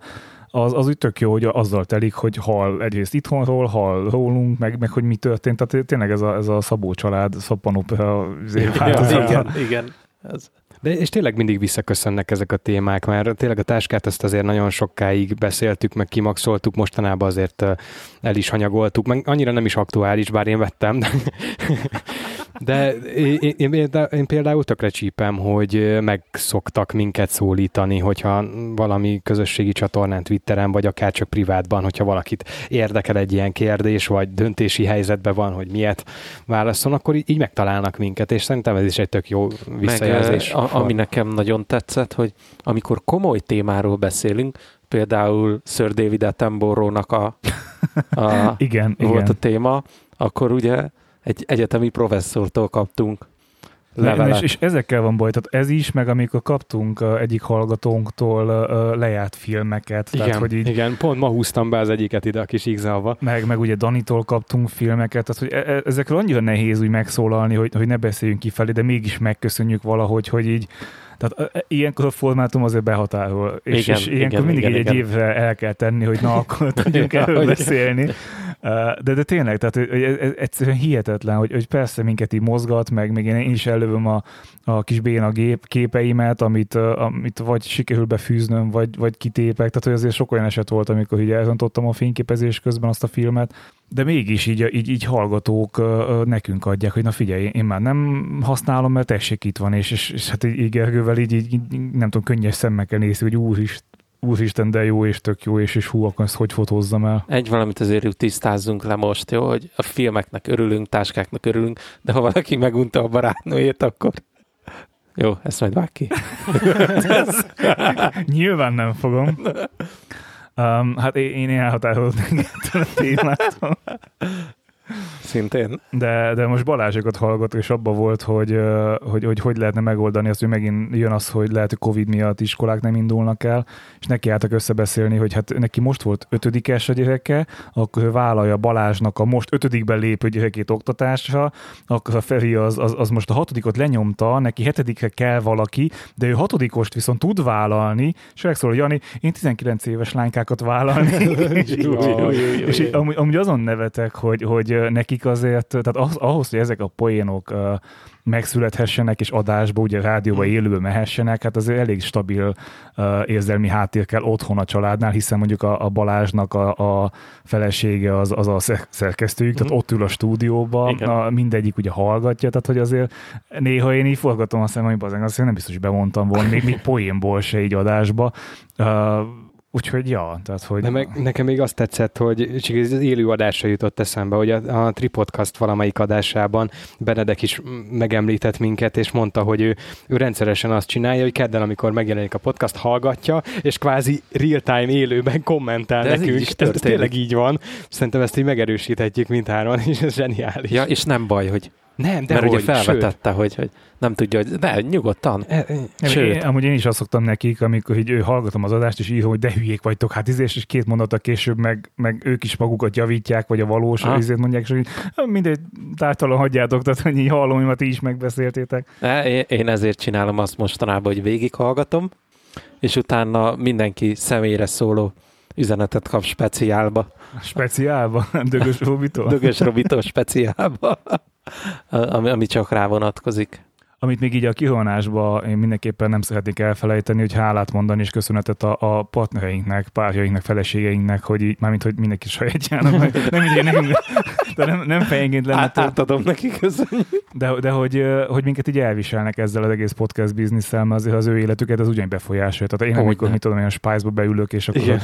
az, az úgy tök jó, hogy azzal telik, hogy hall egyrészt itthonról, hall rólunk, meg, meg hogy mi történt. Tehát tényleg ez a, ez a Szabó család, szappanopera ja, igen, igen. Ez. De és tényleg mindig visszaköszönnek ezek a témák, mert tényleg a táskát ezt azért nagyon sokáig beszéltük, meg kimaxoltuk, mostanában azért el is hanyagoltuk, meg annyira nem is aktuális, bár én vettem, de, de én, én, én például tökre csípem, hogy megszoktak minket szólítani, hogyha valami közösségi csatornán, Twitteren, vagy akár csak privátban, hogyha valakit érdekel egy ilyen kérdés, vagy döntési helyzetben van, hogy miért válaszol, akkor így megtalálnak minket, és szerintem ez is egy tök jó visszajelzés. Meg, a, ami nekem nagyon tetszett, hogy amikor komoly témáról beszélünk, például Sir David Attenborough-nak a, a igen, volt igen. a téma, akkor ugye egy egyetemi professzortól kaptunk levelet. És, és ezekkel van baj, tehát ez is, meg amikor kaptunk egyik hallgatónktól lejárt filmeket. Igen, tehát, hogy így, igen, pont ma húztam be az egyiket ide a kis igzalva. Meg, meg ugye Danitól kaptunk filmeket, tehát hogy e, e, ezekről annyira nehéz úgy megszólalni, hogy, hogy ne beszéljünk kifelé, de mégis megköszönjük valahogy, hogy így tehát e, ilyenkor a formátum azért behatárol, és, igen, és ilyenkor igen, mindig igen, egy, igen. évre el kell tenni, hogy na, akkor tudjunk erről beszélni. De, de tényleg, tehát hogy ez egyszerűen hihetetlen, hogy, hogy persze minket így mozgat, meg még én is elővöm a, a kis béna gép, képeimet, amit, amit vagy sikerül befűznöm, vagy, vagy kitépek, tehát hogy azért sok olyan eset volt, amikor így elrontottam a fényképezés közben azt a filmet, de mégis így, így, így hallgatók nekünk adják, hogy na figyelj, én már nem használom, mert tessék itt van, és, és, és hát így Gergővel így, így, nem tudom, könnyes szemmel nézni, hogy úr is, úristen, de jó és tök jó, és, és hú, akkor ezt hogy fotózzam el. Egy valamit azért tisztázzunk le most, jó, hogy a filmeknek örülünk, táskáknak örülünk, de ha valaki megunta a barátnőjét, akkor jó, ezt majd vág ki. Nyilván nem fogom. Um, hát én, én elhatárolódnék ettől a témától. Szintén. De, de most Balázsékat hallgat, és abba volt, hogy, hogy, hogy hogy lehetne megoldani azt, hogy megint jön az, hogy lehet, hogy Covid miatt iskolák nem indulnak el, és neki álltak összebeszélni, hogy hát neki most volt ötödikes a gyereke, akkor vállalja Balázsnak a most ötödikben lépő gyerekét oktatásra, akkor a Feri az, az, az most a hatodikot lenyomta, neki hetedikre kell valaki, de ő hatodikost viszont tud vállalni, és megszól, Jani, én 19 éves lánykákat vállalni. és, és, és amúgy, amúgy azon nevetek, hogy, hogy nekik azért, tehát ahhoz, ahhoz hogy ezek a poénok uh, megszülethessenek, és adásba, ugye rádióba Hmm. élőbe mehessenek, hát azért elég stabil uh, érzelmi háttér kell otthon a családnál, hiszen mondjuk a, a Balázsnak a, a felesége az, az a sze- szerkesztőjük, tehát Mhm. ott ül a stúdióban, Igen. a, mindegyik ugye hallgatja, tehát hogy azért néha én így forgatom a szemem, hogy bazen, azt én nem biztos, hogy bemondtam volna, még, még poénból se így adásba. Uh, úgyhogy ja, tehát hogy... De meg, nekem még azt tetszett, hogy csak az élő adásra jutott eszembe, hogy a, a Tripodcast valamelyik adásában Benedek is megemlített minket, és mondta, hogy ő, ő rendszeresen azt csinálja, hogy kedden, amikor megjelenik a podcast, hallgatja, és kvázi real-time élőben kommentál De ez így nekünk. is Ez, tényleg így van. Szerintem ezt így megerősíthetjük mindhárman, és ez zseniális. Ja, és nem baj, hogy nem, de mert hogy, ugye felvetette, hogy, hogy nem tudja, hogy de nyugodtan. Sőt, e- e- Nem, Sőt. Én, amúgy én is azt szoktam nekik, amikor így ő hallgatom az adást, és írom, hogy de hülyék vagytok, hát izé, és két mondata később meg, meg ők is magukat javítják, vagy a valós izét mondják, és hogy "Ah, mindegy, tártalan hagyjátok, tehát hogy így hallom, hogy ti is megbeszéltétek. E, Én- ezért csinálom azt mostanában, hogy végighallgatom, és utána mindenki személyre szóló üzenetet kap speciálba. Speciálban, Dögös Robitól. Dögös Robitó speciálba, ami, ami csak rá vonatkozik. Amit még így a kihonásba én mindenképpen nem szeretnék elfelejteni, hogy hálát mondani és köszönetet a, a partnereinknek, párjainknak, feleségeinknek, hogy így, mármint, hogy mindenki sajátjának, nem, így, nem, de nem, nem fejenként lenne Át, átadom neki köszönjük. de, de hogy, hogy minket így elviselnek ezzel az egész podcast bizniszsel, mert azért az ő életüket az ugyanúgy befolyásolja. Tehát én amikor, mit tudom, olyan Spice-ba beülök, és akkor Igen.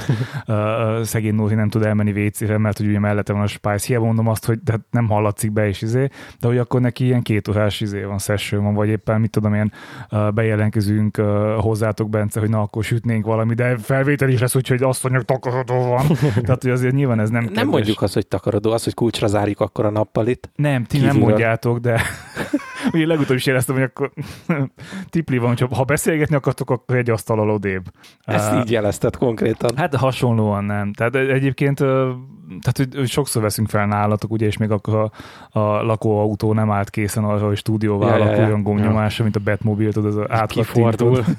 a, a, a szegény Nóri nem tud elmenni WC-re, mert hogy ugye mellette van a Spice. Hiába mondom azt, hogy de nem hallatszik be és izé, de hogy akkor neki ilyen két órás izé van, session van, vagy éppen mit tudom, ilyen uh, bejelentkezünk uh, hozzátok, Bence, hogy na akkor sütnénk valami, de felvétel is lesz, úgyhogy asszonyok takarodó van. Tehát, hogy azért nyilván ez nem Nem kedves. mondjuk azt, hogy takarodó, az, hogy kulcsra zárjuk akkor a nappalit. Nem, ti nem Kívülről. mondjátok, de ugye legutóbb is éreztem, hogy akkor tipli van, ha beszélgetni akartok, akkor egy asztal odébb. Ezt Uh, így jelezted konkrétan. Hát hasonlóan nem. Tehát egyébként ö, tehát, hogy, hogy sokszor veszünk fel nálatok, ugye, és még akkor a, a lakóautó nem állt készen arra, hogy stúdióvá Ja, ja, ja. alakuljon gomnyomása, mint a Batmobile, tudod, az Kifordul.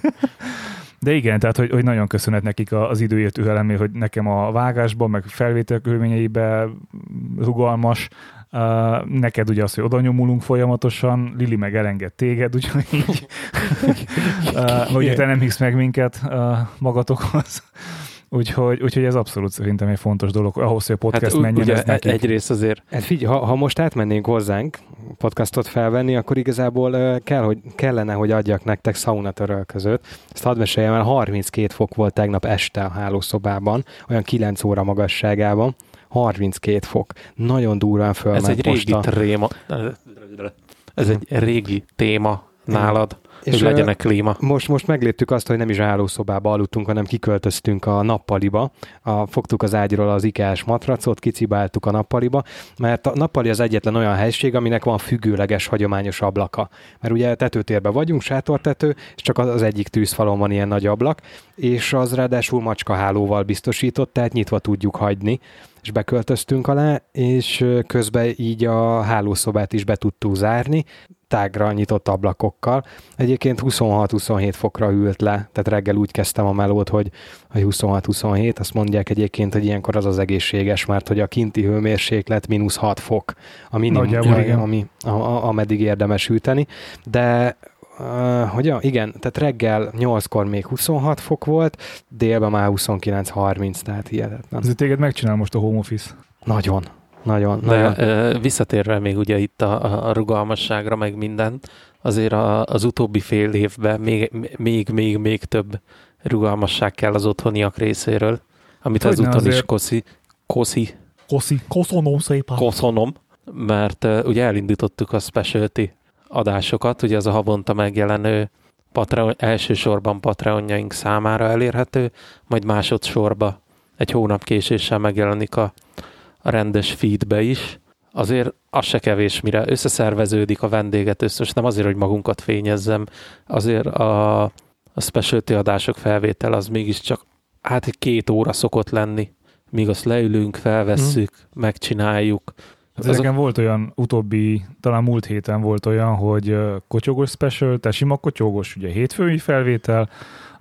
De igen, tehát hogy, hogy nagyon köszönet nekik az időért türelemért, hogy nekem a vágásban, meg felvétel körülményeiben rugalmas, Uh, neked ugye az, hogy oda nyomulunk folyamatosan, Lili meg elenged téged, úgyhogy uh, ugye te nem hisz meg minket uh, magatokhoz. Úgyhogy, úgyhogy ez abszolút szerintem egy fontos dolog, ahhoz, hogy a podcast Hát hát, u- menjen, ugye ez nekik. egyrészt azért Hát figyelj, ha, ha most átmennénk hozzánk podcastot felvenni, akkor igazából kell, hogy, kellene, hogy adjak nektek szaunatöröl között. Ezt hadd meséljem el, 32 fok volt tegnap este a hálószobában, olyan 9 óra magasságában. 32 fok. Nagyon durván fölment ez egy régi a... tréma. Ez egy régi téma nálad, És, ö, legyen klíma. Most, most megléptük azt, hogy nem is a hálószobába aludtunk, hanem kiköltöztünk a nappaliba. A, fogtuk az ágyról az ikás matracot, kicibáltuk a nappaliba, mert a nappali az egyetlen olyan helység, aminek van függőleges, hagyományos ablaka. Mert ugye tetőtérben vagyunk, sátortető, és csak az az egyik tűzfalon van ilyen nagy ablak, és az ráadásul macskahálóval biztosított, tehát nyitva tudjuk hagyni és beköltöztünk alá, és közben így a hálószobát is be tudtuk zárni, tágra nyitott ablakokkal. Egyébként 26-27 fokra ült le, tehát reggel úgy kezdtem a melót, hogy, hogy 26-27, azt mondják egyébként, hogy ilyenkor az az egészséges, mert hogy a kinti hőmérséklet mínusz 6 fok, a minimum, igen. ami, a, a, ameddig érdemes üteni, de Uh, hogy ja, igen, tehát reggel 8-kor még 26 fok volt, délben már 29-30, tehát hihetetlen. Azért téged megcsinál most a home office. Nagyon, nagyon, De nagyon. visszatérve még ugye itt a, a- rugalmasságra, meg minden, azért a, az utóbbi fél évben még, még, még, még több rugalmasság kell az otthoniak részéről, amit Hogyne ezúton is koszi, koszi, Koszi, koszonó szépen. koszonom, mert uh, ugye elindítottuk a specialty adásokat, ugye az a havonta megjelenő Patreon, elsősorban Patreonjaink számára elérhető, majd másodszorba egy hónap késéssel megjelenik a, a rendes feedbe is. Azért az se kevés, mire összeszerveződik a vendéget most nem azért, hogy magunkat fényezzem, azért a, a specialty adások felvétel az mégiscsak hát két óra szokott lenni, míg azt leülünk, felvesszük, megcsináljuk. Az nekem volt olyan utóbbi, talán múlt héten volt olyan, hogy kotyogos special, tehát sima kotyogos, ugye hétfői felvétel,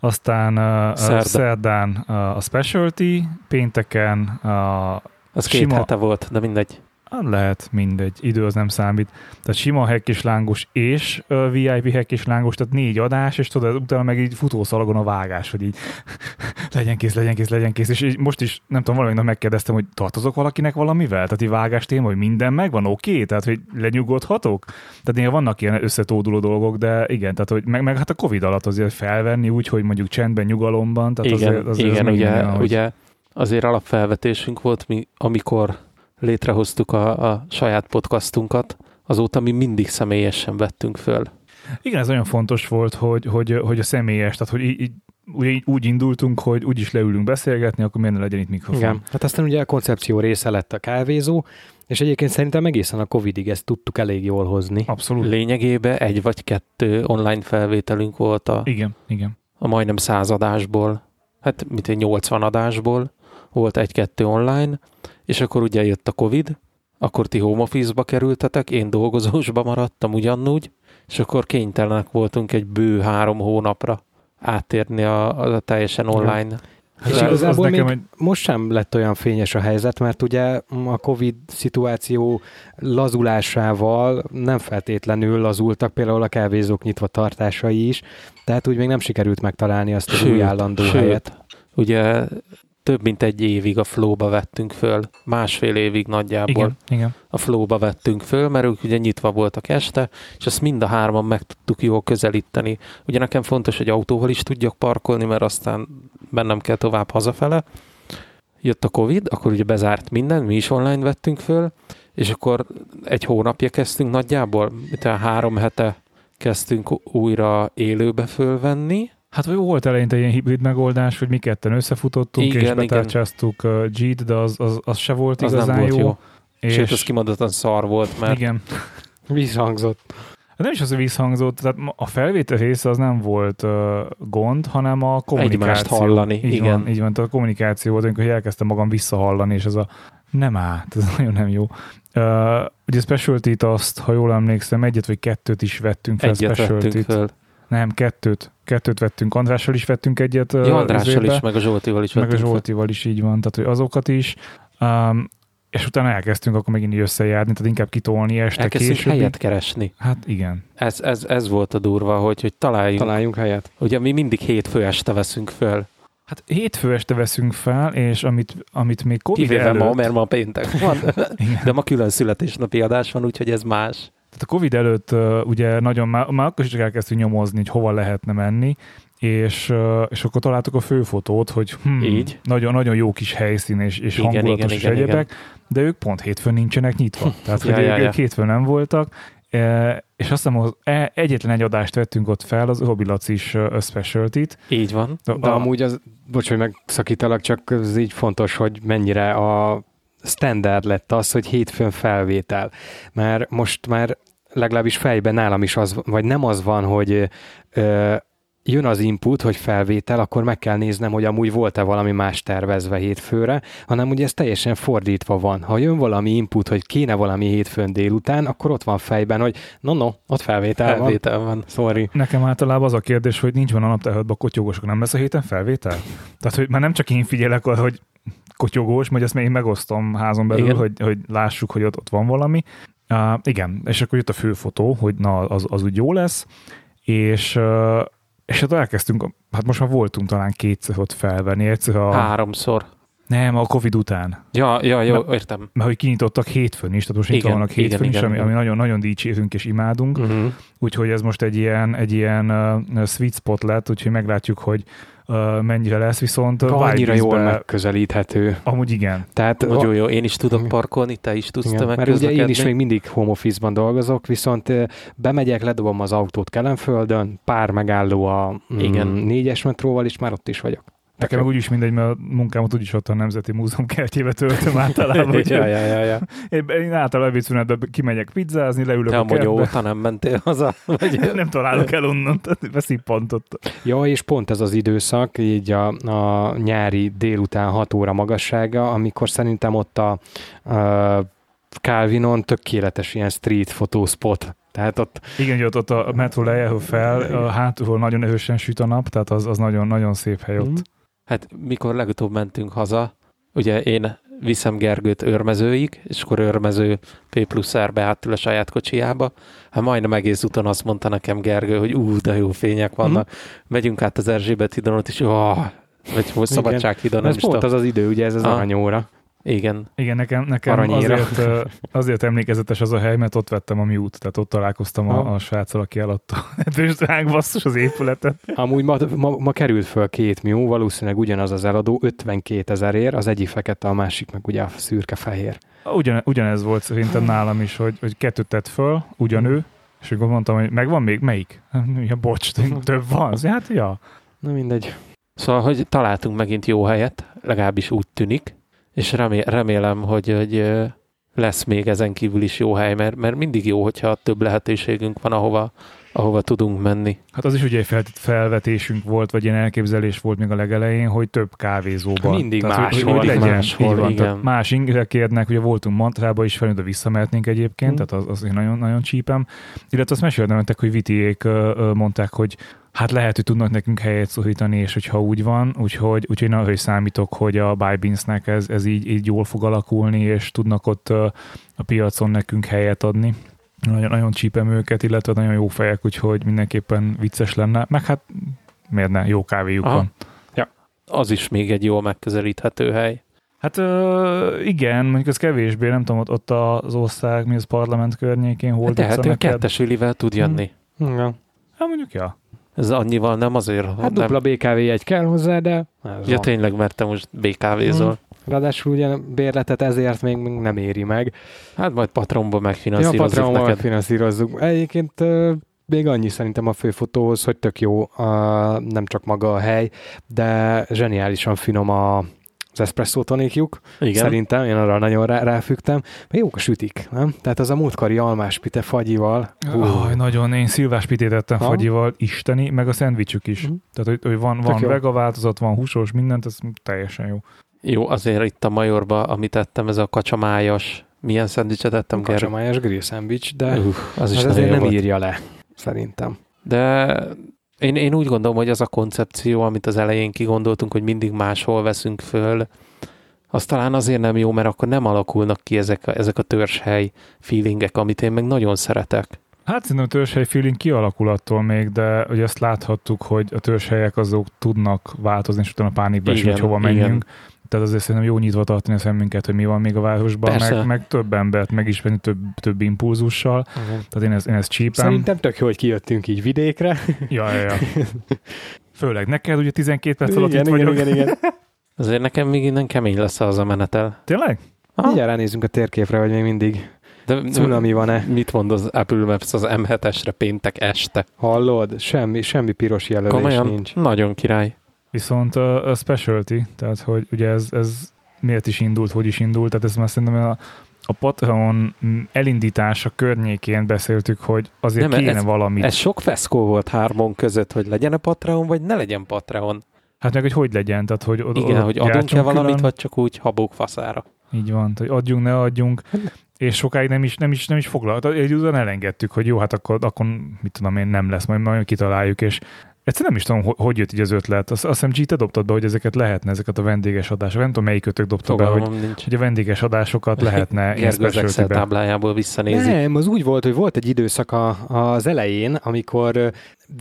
aztán Szerda. szerdán a specialty, pénteken uh, Az két Sima- hete volt, de mindegy. Hát lehet, mindegy, idő az nem számít. Tehát sima hack és lángos és uh, VIP hack és lángos, tehát négy adás, és tudod, utána meg így futószalagon a vágás, hogy így legyen kész, legyen kész, legyen kész, és így most is, nem tudom, valamelyik megkérdeztem, hogy tartozok valakinek valamivel? Tehát így vágás téma, hogy minden megvan, oké? Okay? Tehát, hogy lenyugodhatok? Tehát néha vannak ilyen összetóduló dolgok, de igen, tehát, hogy meg, meg hát a Covid alatt azért felvenni úgy, hogy mondjuk csendben, nyugalomban, tehát igen, azért, azért igen az ugye, minden, hogy- ugye azért alapfelvetésünk volt, mi, amikor létrehoztuk a, a saját podcastunkat, azóta mi mindig személyesen vettünk föl. Igen, ez nagyon fontos volt, hogy, hogy, hogy a személyes, tehát hogy így, így, ugye így úgy indultunk, hogy úgyis leülünk beszélgetni, akkor miért ne legyen itt mikrofon. Igen. Hát aztán ugye a koncepció része lett a kávézó, és egyébként szerintem egészen a Covid-ig ezt tudtuk elég jól hozni. Abszolút. Lényegében egy vagy kettő online felvételünk volt a, Igen, igen. a majdnem száz adásból, hát mint egy 80 adásból, volt egy-kettő online, és akkor ugye jött a Covid, akkor ti home office-ba kerültetek, én dolgozósba maradtam ugyanúgy, és akkor kénytelenek voltunk egy bő három hónapra áttérni a, a teljesen online. És az- az igazából még nekem egy- most sem lett olyan fényes a helyzet, mert ugye a Covid szituáció lazulásával nem feltétlenül lazultak például a kávézók nyitva tartásai is, tehát úgy még nem sikerült megtalálni azt az új állandó helyet. ugye több mint egy évig a flowba vettünk föl, másfél évig nagyjából Igen, igen. a flowba vettünk föl, mert ők ugye nyitva voltak este, és azt mind a hárman meg tudtuk jól közelíteni. Ugye nekem fontos, hogy autóval is tudjak parkolni, mert aztán bennem kell tovább hazafele. Jött a Covid, akkor ugye bezárt minden, mi is online vettünk föl, és akkor egy hónapja kezdtünk nagyjából, tehát három hete kezdtünk újra élőbe fölvenni, Hát vagy volt eleinte ilyen hibrid megoldás, hogy mi ketten összefutottunk, Igen, és betárcsáztuk uh, G-t, de az, az, az se volt az igazán nem volt jó. jó. jó. És... Sőt, az kimondottan szar volt, mert Igen. Visszhangzott. Hát Nem is az, hogy visszhangzott, tehát a felvétel része az nem volt uh, gond, hanem a kommunikáció. Egymást hallani, így igen. Van, így van, tehát a kommunikáció volt, amikor elkezdtem magam visszahallani, és ez a nem át, ez nagyon nem jó. Uh, ugye a specialty azt, ha jól emlékszem, egyet vagy kettőt is vettünk fel egyet vettünk specialty föl. Nem, kettőt. Kettőt vettünk. Andrással is vettünk egyet. Ja, Andrással is, meg a Zsoltival is meg a. Zsoltival is így van, tehát hogy azokat is. Um, és utána elkezdtünk akkor megint így összejárni, tehát inkább kitolni este Elkezdtünk később. helyet keresni. Hát igen. Ez, ez, ez volt a durva, hogy, hogy találjunk. Találjunk helyet. Ugye mi mindig hétfő este veszünk föl. Hát hétfő este veszünk fel, és amit, amit még Covid Kivéve előtt... ma, mert ma péntek van. De ma külön születésnapi adás van, úgyhogy ez más. Tehát a Covid előtt ugye nagyon, már, már akkor is csak elkezdtünk nyomozni, hogy hova lehetne menni, és, és akkor találtuk a főfotót, hogy hm, Így. Nagyon, nagyon jó kis helyszín és, és Igen, hangulatos igen, és igen, egyebek, de ők pont hétfőn nincsenek nyitva. Tehát, Ja, hogy ja, ők, ja. ők hétfőn nem voltak, e, és azt hiszem, az e- egyetlen egy adást vettünk ott fel, az Hobby Lacis specialty-t. Így van. De amúgy az, bocs, hogy megszakítalak, csak ez így fontos, hogy mennyire a standard lett az, hogy hétfőn felvétel. Mert most már legalábbis fejben nálam is az, vagy nem az van, hogy ö, jön az input, hogy felvétel, akkor meg kell néznem, hogy amúgy volt-e valami más tervezve hétfőre, hanem ugye ez teljesen fordítva van. Ha jön valami input, hogy kéne valami hétfőn délután, akkor ott van fejben, hogy no, no, ott felvétel, van. Felvétel van. Sorry. Nekem általában az a kérdés, hogy nincs van a naptárhadban kotyogós, akkor nem lesz a héten felvétel? Tehát, hogy már nem csak én figyelek hogy kotyogós, majd ezt még én megosztom házon belül, Igen. hogy, hogy lássuk, hogy ott, ott van valami. Uh, igen, és akkor jött a főfotó, hogy na, az, az úgy jó lesz, és, uh, és hát elkezdtünk, hát most már voltunk talán kétszer ott felvenni, egyszer a, Háromszor. nem, a Covid után, Ja, ja, jó, értem. mert hogy kinyitottak hétfőn is, tehát most Igen, vannak igen, hétfőn is, igen, ami, igen. ami nagyon, nagyon dicsérünk és imádunk. Uh-huh. Úgyhogy ez most egy ilyen, egy ilyen uh, sweet spot lett, úgyhogy meglátjuk, hogy mennyire lesz, viszont Annyira jól megközelíthető. Amúgy igen. Tehát Nagyon jó, én is tudok parkolni, te is tudsz Igen, mert ugye én is még mindig home office-ban dolgozok, viszont bemegyek, ledobom az autót Kelenföldön, pár megálló a mm, Igen. négyes metróval, és már ott is vagyok. Nekem meg úgyis mindegy, mert a munkámat úgyis ott a Nemzeti Múzeum kertjébe töltöm általában. úgyhogy ja, ja, ja, ja. én, én általában ebédszünetben kimegyek pizzázni, leülök Te a kertbe. Monyóta nem mentél haza? Vagy... Nem találok el onnan, beszippantott. Ja, és pont ez az időszak, így a, a nyári délután 6 óra magassága, amikor szerintem ott a, a Calvinon tökéletes ilyen street fotóspot. Tehát ott Igen, ott, ott a metró lejjel fel, a hátulról nagyon erősen süt a nap, tehát az, az nagyon, nagyon szép hely ott. Mhm. Hát mikor legutóbb mentünk haza, ugye én viszem Gergőt őrmezőig, és akkor őrmező P plusz R-be átül a saját kocsiába. Hát majdnem egész úton azt mondta nekem Gergő, hogy ú, de jó fények vannak. Mm. Megyünk át az Erzsébet hidon, és oh, vagy Szabadsághidon, Ez pont az az idő, ugye ez az aranyóra. Igen. Igen, nekem, nekem Aranyéra. azért, azért emlékezetes az a hely, mert ott vettem a miút, tehát ott találkoztam Ha. a, a sráccal, aki eladta a basszus az épületet. Amúgy ma, ma, ma került föl két miú, valószínűleg ugyanaz az eladó, 52 ezerért, az egyik fekete, a másik meg ugye a szürke-fehér. Ugyan, ugyanez volt szerintem nálam is, hogy, hogy kettőt tett föl, ugyanő, és akkor mondtam, hogy megvan még? Melyik? Ja, bocs, több van. Hát, ja. Na mindegy. Szóval, hogy találtunk megint jó helyet, legalábbis úgy tűnik, és remé- remélem, hogy, hogy lesz még ezen kívül is jó hely, mert, mert mindig jó, hogyha több lehetőségünk van, ahova, ahova tudunk menni. Hát az is ugye egy fel- felvetésünk volt, vagy ilyen elképzelés volt még a legelején, hogy több kávézóban. Mindig tehát, hogy- máshol. hogy legyen, Máshol, így van, igen. tehát más ingre kérnek, ugye voltunk Mantrába is, fel, oda visszamehetnénk egyébként, Mm. tehát az, az én nagyon, nagyon csípem. Illetve azt meséltem nektek, hogy Vitiék mondták, hogy hát lehet, hogy tudnak nekünk helyet szorítani, és hogyha úgy van, úgyhogy, úgyhogy nagyon hogy számítok, hogy a Bybeansnek ez, ez így, így jól fog alakulni, és tudnak ott a piacon nekünk helyet adni. Nagyon, nagyon csípem őket, illetve nagyon jó fejek, úgyhogy mindenképpen vicces lenne. Meg hát miért ne, jó kávéjuk Aha. van. Az is még egy jól megközelíthető hely. Hát ö, igen, mondjuk ez kevésbé, nem tudom, ott, ott az ország, mi az parlament környékén, hol Tehát tudsz a kettes ülivel tud jönni. Ja. Hát mondjuk, ja. Ez annyival nem azért, Hát nem. dupla BKV egy kell hozzá, de ez Ja, van. tényleg, mert te most BKV-zol. Ráadásul ugye bérletet ezért még nem éri meg. Hát majd Patronba Ja, megfinanszírozzuk Patreonban neked. finanszírozzuk. Egyébként még annyi szerintem a főfotóhoz, hogy tök jó, a, nem csak maga a hely, de zseniálisan finom a, az espresso tonikjuk. Igen. Szerintem, én arra nagyon rá, ráfügtem. Meg jók a sütik, nem? Tehát az a múltkori almás pite fagyival. Hú, Oh, nagyon, én szilvás pitét ettem Ha? fagyival, isteni, meg a szendvicsük is. Mhm. Tehát, hogy, hogy van, Tök van jó. vega változat, van húsos, mindent, ez teljesen jó. Jó, azért itt a Majorba, amit ettem, ez a kacsamájas. Milyen szendvicset ettem, kacsamájas grill szendvics, de Uh, az is az nagyon azért nem volt. írja le, szerintem. De én, én úgy gondolom, hogy az a koncepció, amit az elején kigondoltunk, hogy mindig máshol veszünk föl, az talán azért nem jó, mert akkor nem alakulnak ki ezek a, ezek a törzshely feelingek, amit én meg nagyon szeretek. Hát szerintem a törzshely feeling kialakul attól még, de ugye azt láthattuk, hogy a törzshelyek azok tudnak változni, és utána pánikba Igen, hogy hova igen. Tehát azért szerintem jó nyitva tartani a szemünket, hogy mi van még a városban, Persze. meg, meg, több embert megismerni, több, több impulzussal. Tehát én ezt, én ezt csípem. Szerintem tök jó, hogy kijöttünk így vidékre. Ja, ja, ja. Főleg neked, ugye 12 perc alatt itt igen, vagyok. igen, igen. Azért nekem még innen kemény lesz az a menetel. Tényleg? Aha. Mindjárt ránézünk a térképre, hogy még mindig De cunami van-e. mit mond az Apple Maps az M7-esre péntek este? Hallod? Semmi, semmi piros jelölés Komolyan? nincs. Nagyon király. Viszont a, a specialty, tehát hogy ugye ez, ez miért is indult, hogy is indult, tehát ez már szerintem a, a Patreon mm, elindítása környékén beszéltük, hogy azért Nem, kéne ez- valamit. Ez sok feszkó volt hármon között, hogy legyen a Patreon, vagy ne legyen Patreon. Hát meg, hogy hogy legyen, tehát hogy oda, Igen, oda hogy adunk-e valamit, külön. vagy csak úgy habók faszára. Így van, hogy adjunk, ne adjunk, és sokáig nem is, nem is, nem is foglalt. Egy után elengedtük, hogy jó, hát akkor, akkor mit tudom én, nem lesz, majd, majd kitaláljuk, és Egyszerűen nem is tudom, hogy, jött így az ötlet. Azt, azt hiszem, G, te dobtad be, hogy ezeket lehetne, ezeket a vendéges adásokat. Nem tudom, melyikötök dobta be, hogy, Fogalmam nincs. hogy a vendéges adásokat lehetne ilyen Gergő az Excel táblájából visszanézi. Nem, az úgy volt, hogy volt egy időszak a, az elején, amikor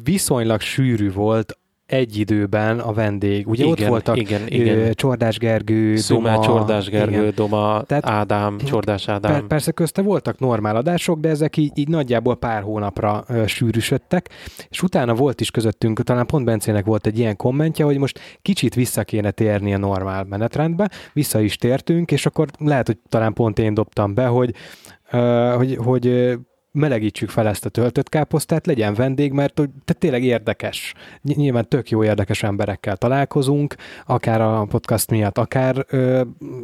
viszonylag sűrű volt egy időben a vendég. Ugye igen, ott voltak igen, igen. Csordás Gergő, Szumá, Doma, Csordás Gergő, igen. Doma, Tehát- Ádám, Csordás Ádám. Per, persze közte voltak normál adások, de ezek így, így nagyjából pár hónapra ö, sűrűsödtek, és utána volt is közöttünk, talán pont Bencének volt egy ilyen kommentje, hogy most kicsit vissza kéne térni a normál menetrendbe, vissza is tértünk, és akkor lehet, hogy talán pont én dobtam be, hogy, ö, hogy, hogy melegítsük fel ezt a töltött káposztát, legyen vendég, mert hogy tehát tényleg érdekes. Ny- Nyilván tök jó érdekes emberekkel találkozunk, akár a podcast miatt, akár, ö,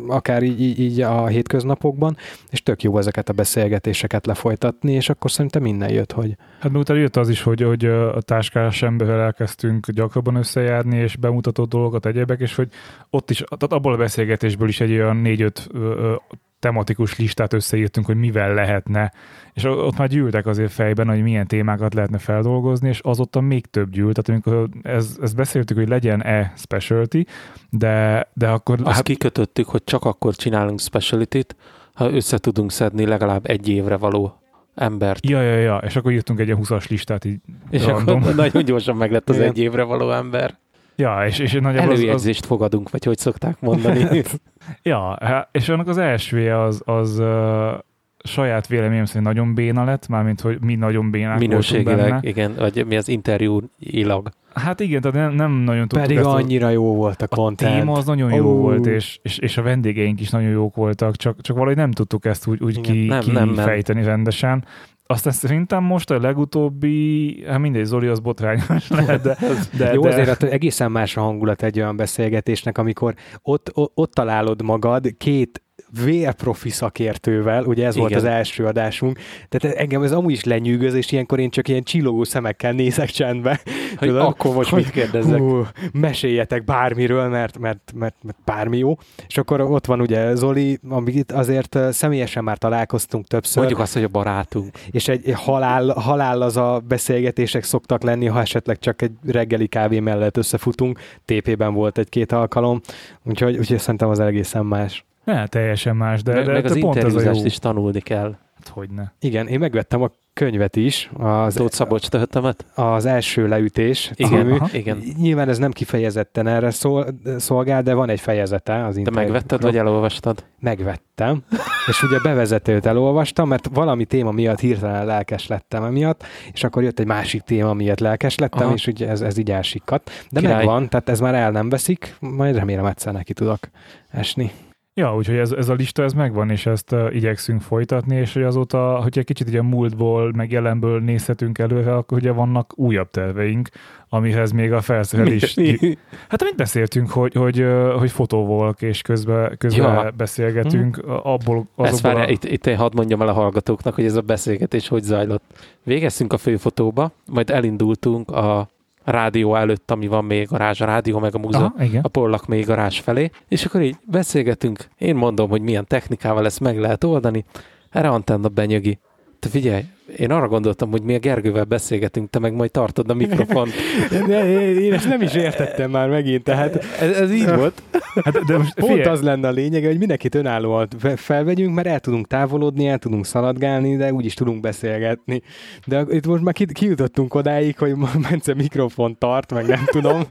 akár így, így, a hétköznapokban, és tök jó ezeket a beszélgetéseket lefolytatni, és akkor szerintem minden jött, hogy Hát miután jött az is, hogy, hogy a táskás emberrel elkezdtünk gyakrabban összejárni, és bemutató dolgokat, egyébek, és hogy ott is, tehát abból a beszélgetésből is egy olyan négy-öt tematikus listát összeírtunk, hogy mivel lehetne, és ott már gyűltek azért fejben, hogy milyen témákat lehetne feldolgozni, és azóta még több gyűlt, tehát amikor ez, ezt beszéltük, hogy legyen-e specialty, de, de akkor... Azt hát, kikötöttük, hogy csak akkor csinálunk specialty-t, ha össze tudunk szedni legalább egy évre való embert. Ja, ja, ja, és akkor írtunk egy ilyen 20-as listát így És random. akkor nagyon gyorsan meg lett az Igen. egy évre való ember. Ja, és, és nagyjából Előjegyzést az, az... fogadunk, vagy hogy szokták mondani. ja, és annak az első az, az uh, saját véleményem szerint nagyon béna lett, mármint, hogy mi nagyon bénák Minőségileg, benne. igen, vagy mi az interjú ilag. Hát igen, tehát nem, nem nagyon tudtuk Pedig ezt annyira jó volt a content. A téma az nagyon jó oh. volt, és, és, és, a vendégeink is nagyon jók voltak, csak, csak valahogy nem tudtuk ezt úgy, úgy ki, nem, ki nem, nem. fejteni rendesen. Aztán szerintem most a legutóbbi, hát mindegy, Zoli az botrányos lehet, de... de Jó, de... azért egészen más a hangulat egy olyan beszélgetésnek, amikor ott, ott, ott találod magad két vérprofi szakértővel, ugye ez Igen. volt az első adásunk, tehát engem ez amúgy is lenyűgöz, és ilyenkor én csak ilyen csillogó szemekkel nézek csendbe. Hogy tudod? akkor most mit kérdezzek? Hú, meséljetek bármiről, mert, mert, mert, mert bármi jó. És akkor ott van ugye Zoli, amit azért személyesen már találkoztunk többször. Mondjuk azt, hogy a barátunk. És egy halál, halál az a beszélgetések szoktak lenni, ha esetleg csak egy reggeli kávé mellett összefutunk. TP-ben volt egy-két alkalom, úgyhogy, úgyhogy szerintem az egészen más. Ne, teljesen más, de, meg, de meg az pont interjúzást is tanulni kell. Hát hogyne. Igen, én megvettem a könyvet is. Az, Tóth Szabolcs tehetemet? Az első leütés igen, Aha, igen. Nyilván ez nem kifejezetten erre szól, szolgál, de van egy fejezete az interjú. Te megvetted, vagy elolvastad? Megvettem, és ugye bevezetőt elolvastam, mert valami téma miatt hirtelen lelkes lettem emiatt, és akkor jött egy másik téma miatt lelkes lettem, Aha. és ugye ez, ez így elsikkadt. De Király. megvan, tehát ez már el nem veszik, majd remélem egyszer neki tudok esni. Ja, úgyhogy ez, ez a lista ez megvan, és ezt uh, igyekszünk folytatni, és hogy azóta, hogy egy kicsit ugye múltból, meg jelenből nézhetünk előre, akkor ugye vannak újabb terveink, amihez még a felszerelés... Hát amit beszéltünk, hogy, hogy, hogy fotóvolk, és közben, közben ja. beszélgetünk, hmm. abból Ezt várja, a... itt, itt én hadd mondjam el a hallgatóknak, hogy ez a beszélgetés hogy zajlott. Végeztünk a főfotóba, majd elindultunk a rádió előtt, ami van még garázs, a rádió meg a múzeum, a Pollak még garázs felé, és akkor így beszélgetünk, én mondom, hogy milyen technikával ezt meg lehet oldani, erre antenna benyögi. Te figyelj, én arra gondoltam, hogy mi a Gergővel beszélgetünk, te meg majd tartod a mikrofon. De én ezt nem is értettem már megint, tehát ez, ez így volt. Hát, de most Pont az lenne a lényege, hogy mindenkit önállóan felvegyünk, mert el tudunk távolodni, el tudunk szaladgálni, de úgyis tudunk beszélgetni. De itt most már kijutottunk odáig, hogy Mence mikrofon tart, meg nem tudom.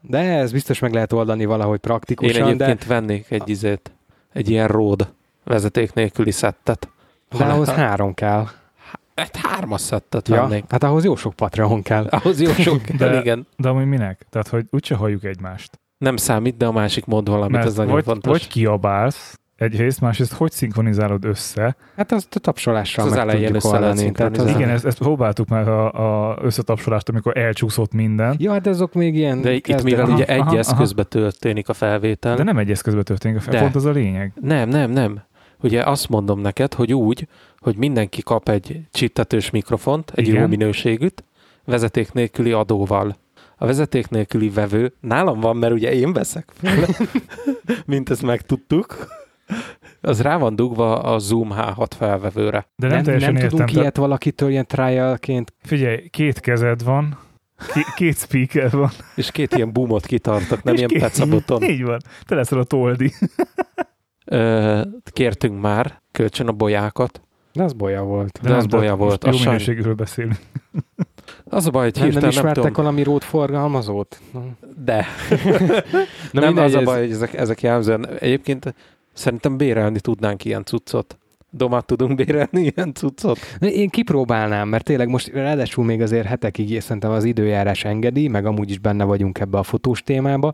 De ez biztos meg lehet oldani valahogy praktikusan. Én egyébként de... vennék egy izét, egy ilyen ród vezeték nélküli szettet. De ahhoz három kell. Egy hármas szettet ja, vennék. Hát ahhoz jó sok Patreon kell. Ahhoz jó sok kell, de, igen. De amúgy minek? Tehát, hogy úgyse halljuk egymást. Nem számít, de a másik mond valamit, Mert ez nagyon vagy, fontos. Vagy kiabálsz, egyrészt, másrészt hogy szinkronizálod össze? Hát azt a tapsolással az meg elején lehet tehát az Igen, ezt, ezt próbáltuk már a, a összetapsolást, amikor elcsúszott minden. Ja, de azok még ilyen... De itt mivel aha, ugye egy aha, eszközbe aha. történik a felvétel. De nem egy eszközbe történik a felvétel, pont az a lényeg. Nem, nem, nem. Ugye azt mondom neked, hogy úgy, hogy mindenki kap egy csittetős mikrofont, egy Igen. jó minőségűt, vezeték nélküli adóval. A vezeték nélküli vevő nálam van, mert ugye én veszek fel, mint ezt megtudtuk. Az rá van dugva a Zoom H6 felvevőre. De nem, nem, nem értem, tudunk ilyet valakitől ilyen trialként. Figyelj, két kezed van, két speaker van. És két ilyen boomot kitartak, nem És ilyen pecaboton. Így van, te leszel a toldi. Kértünk már kölcsön a bolyákat, de az bolya volt. De, de az bolya volt. Jó minőségűről beszélünk. Az a baj, hogy nem, hirtelen nem ismertek nem valami rót forgalmazót? De. Na nem, az a baj, hogy ezek, ezek jelzően. Egyébként szerintem bérelni tudnánk ilyen cuccot. Domát tudunk bérelni ilyen cuccot? Én kipróbálnám, mert tényleg most ráadásul még azért hetekig szerintem az időjárás engedi, meg amúgy is benne vagyunk ebbe a fotós témába.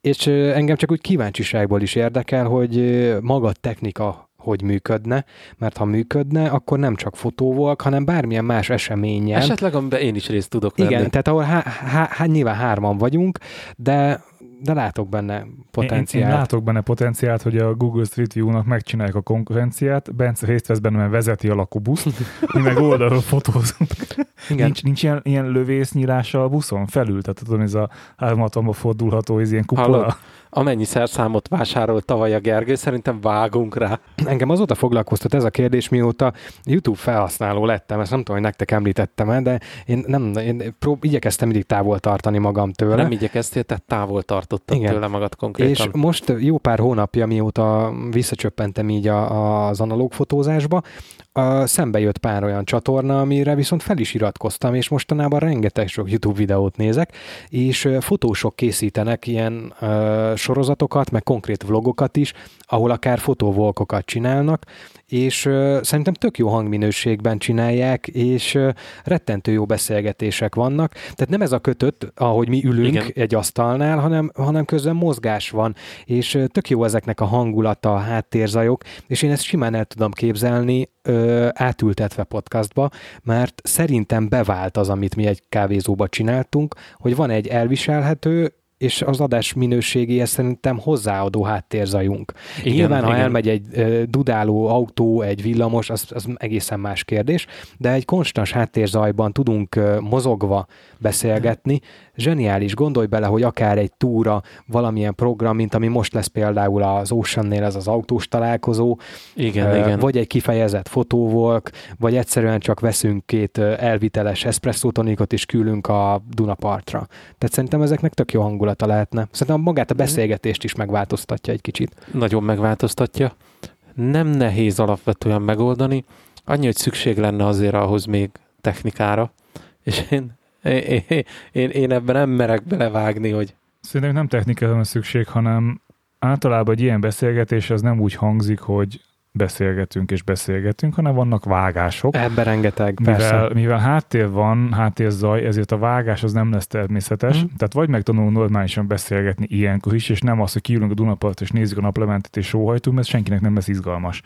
És engem csak úgy kíváncsiságból is érdekel, hogy maga a technika hogy működne, mert ha működne, akkor nem csak fotó volt, hanem bármilyen más eseményen. Esetleg, amiben én is részt tudok venni. Igen, tehát ahol há, há, há, nyilván hárman vagyunk, de de látok benne Én, potenciált. én látok benne potenciált, hogy a Google Street View-nak megcsinálják a konkurenciát, Bence részt vesz benne, mert vezeti a lakóbuszt, mi meg oldalról fotózunk. Igen. Nincs, nincs ilyen, ilyen lövésznyílása a buszon felül, tehát tudom, ez a 360 fordulható, ez ilyen kupola. Hallod? Amennyi szerszámot vásárolt tavaly a Gergő, szerintem vágunk rá. Engem azóta foglalkoztat ez a kérdés, mióta YouTube felhasználó lettem, ezt nem tudom, hogy nektek említettem de én, nem, én prób- igyekeztem mindig távol tartani magam tőle. Nem igyekeztél, tehát távol tartottad Igen. tőle magad konkrétan. És most jó pár hónapja, mióta visszacsöppentem így a, az analóg fotózásba, a, szembe jött pár olyan csatorna, amire viszont fel is iratkoztam, és mostanában rengeteg sok YouTube videót nézek, és fotósok készítenek ilyen ö, sorozatokat, meg konkrét vlogokat is, ahol akár fotóvolkokat csinálnak, és ö, szerintem tök jó hangminőségben csinálják, és ö, rettentő jó beszélgetések vannak. Tehát nem ez a kötött, ahogy mi ülünk Igen. Egy asztalnál, hanem, hanem közben mozgás van, és ö, tök jó ezeknek a hangulata, a háttérzajok, és én ezt simán el tudom képzelni ö, átültetve podcastba, mert szerintem bevált az, amit mi egy kávézóba csináltunk, hogy van egy elviselhető, és az adás minőségéhez szerintem hozzáadó háttérzajunk. Igen, Igen, Nyilván, ha igen. elmegy egy ö, dudáló autó, egy villamos, az, az egészen más kérdés, de egy konstans háttérzajban tudunk ö, mozogva beszélgetni. Zseniális, gondolj bele, hogy akár egy túra, valamilyen program, mint ami most lesz például az Oceannél, ez az autós találkozó, Igen, Ö, igen. Vagy egy kifejezett fotóvolk, vagy egyszerűen csak veszünk két elviteles espresszó tonikot és küldünk a Dunapartra. Tehát szerintem ezeknek tök jó hangulata lehetne. Szerintem magát a Mhm. beszélgetést is megváltoztatja egy kicsit. Nagyon megváltoztatja. Nem nehéz alapvetően megoldani. Annyi, hogy szükség lenne azért ahhoz még technikára. És én, én, én, én ebben nem merek belevágni, hogy Szerintem nem technikára van szükség, hanem általában egy ilyen beszélgetés az nem úgy hangzik, hogy beszélgetünk és beszélgetünk, hanem vannak vágások. Ebben rengeteg, persze. Mivel, mivel háttér van, háttérzaj, ezért a vágás az nem lesz természetes. Mm. Tehát vagy megtanulunk normálisan beszélgetni ilyenkor is, és nem az, hogy kiülünk a Dunapart és nézzük a naplementet és sóhajtunk, mert senkinek nem lesz izgalmas.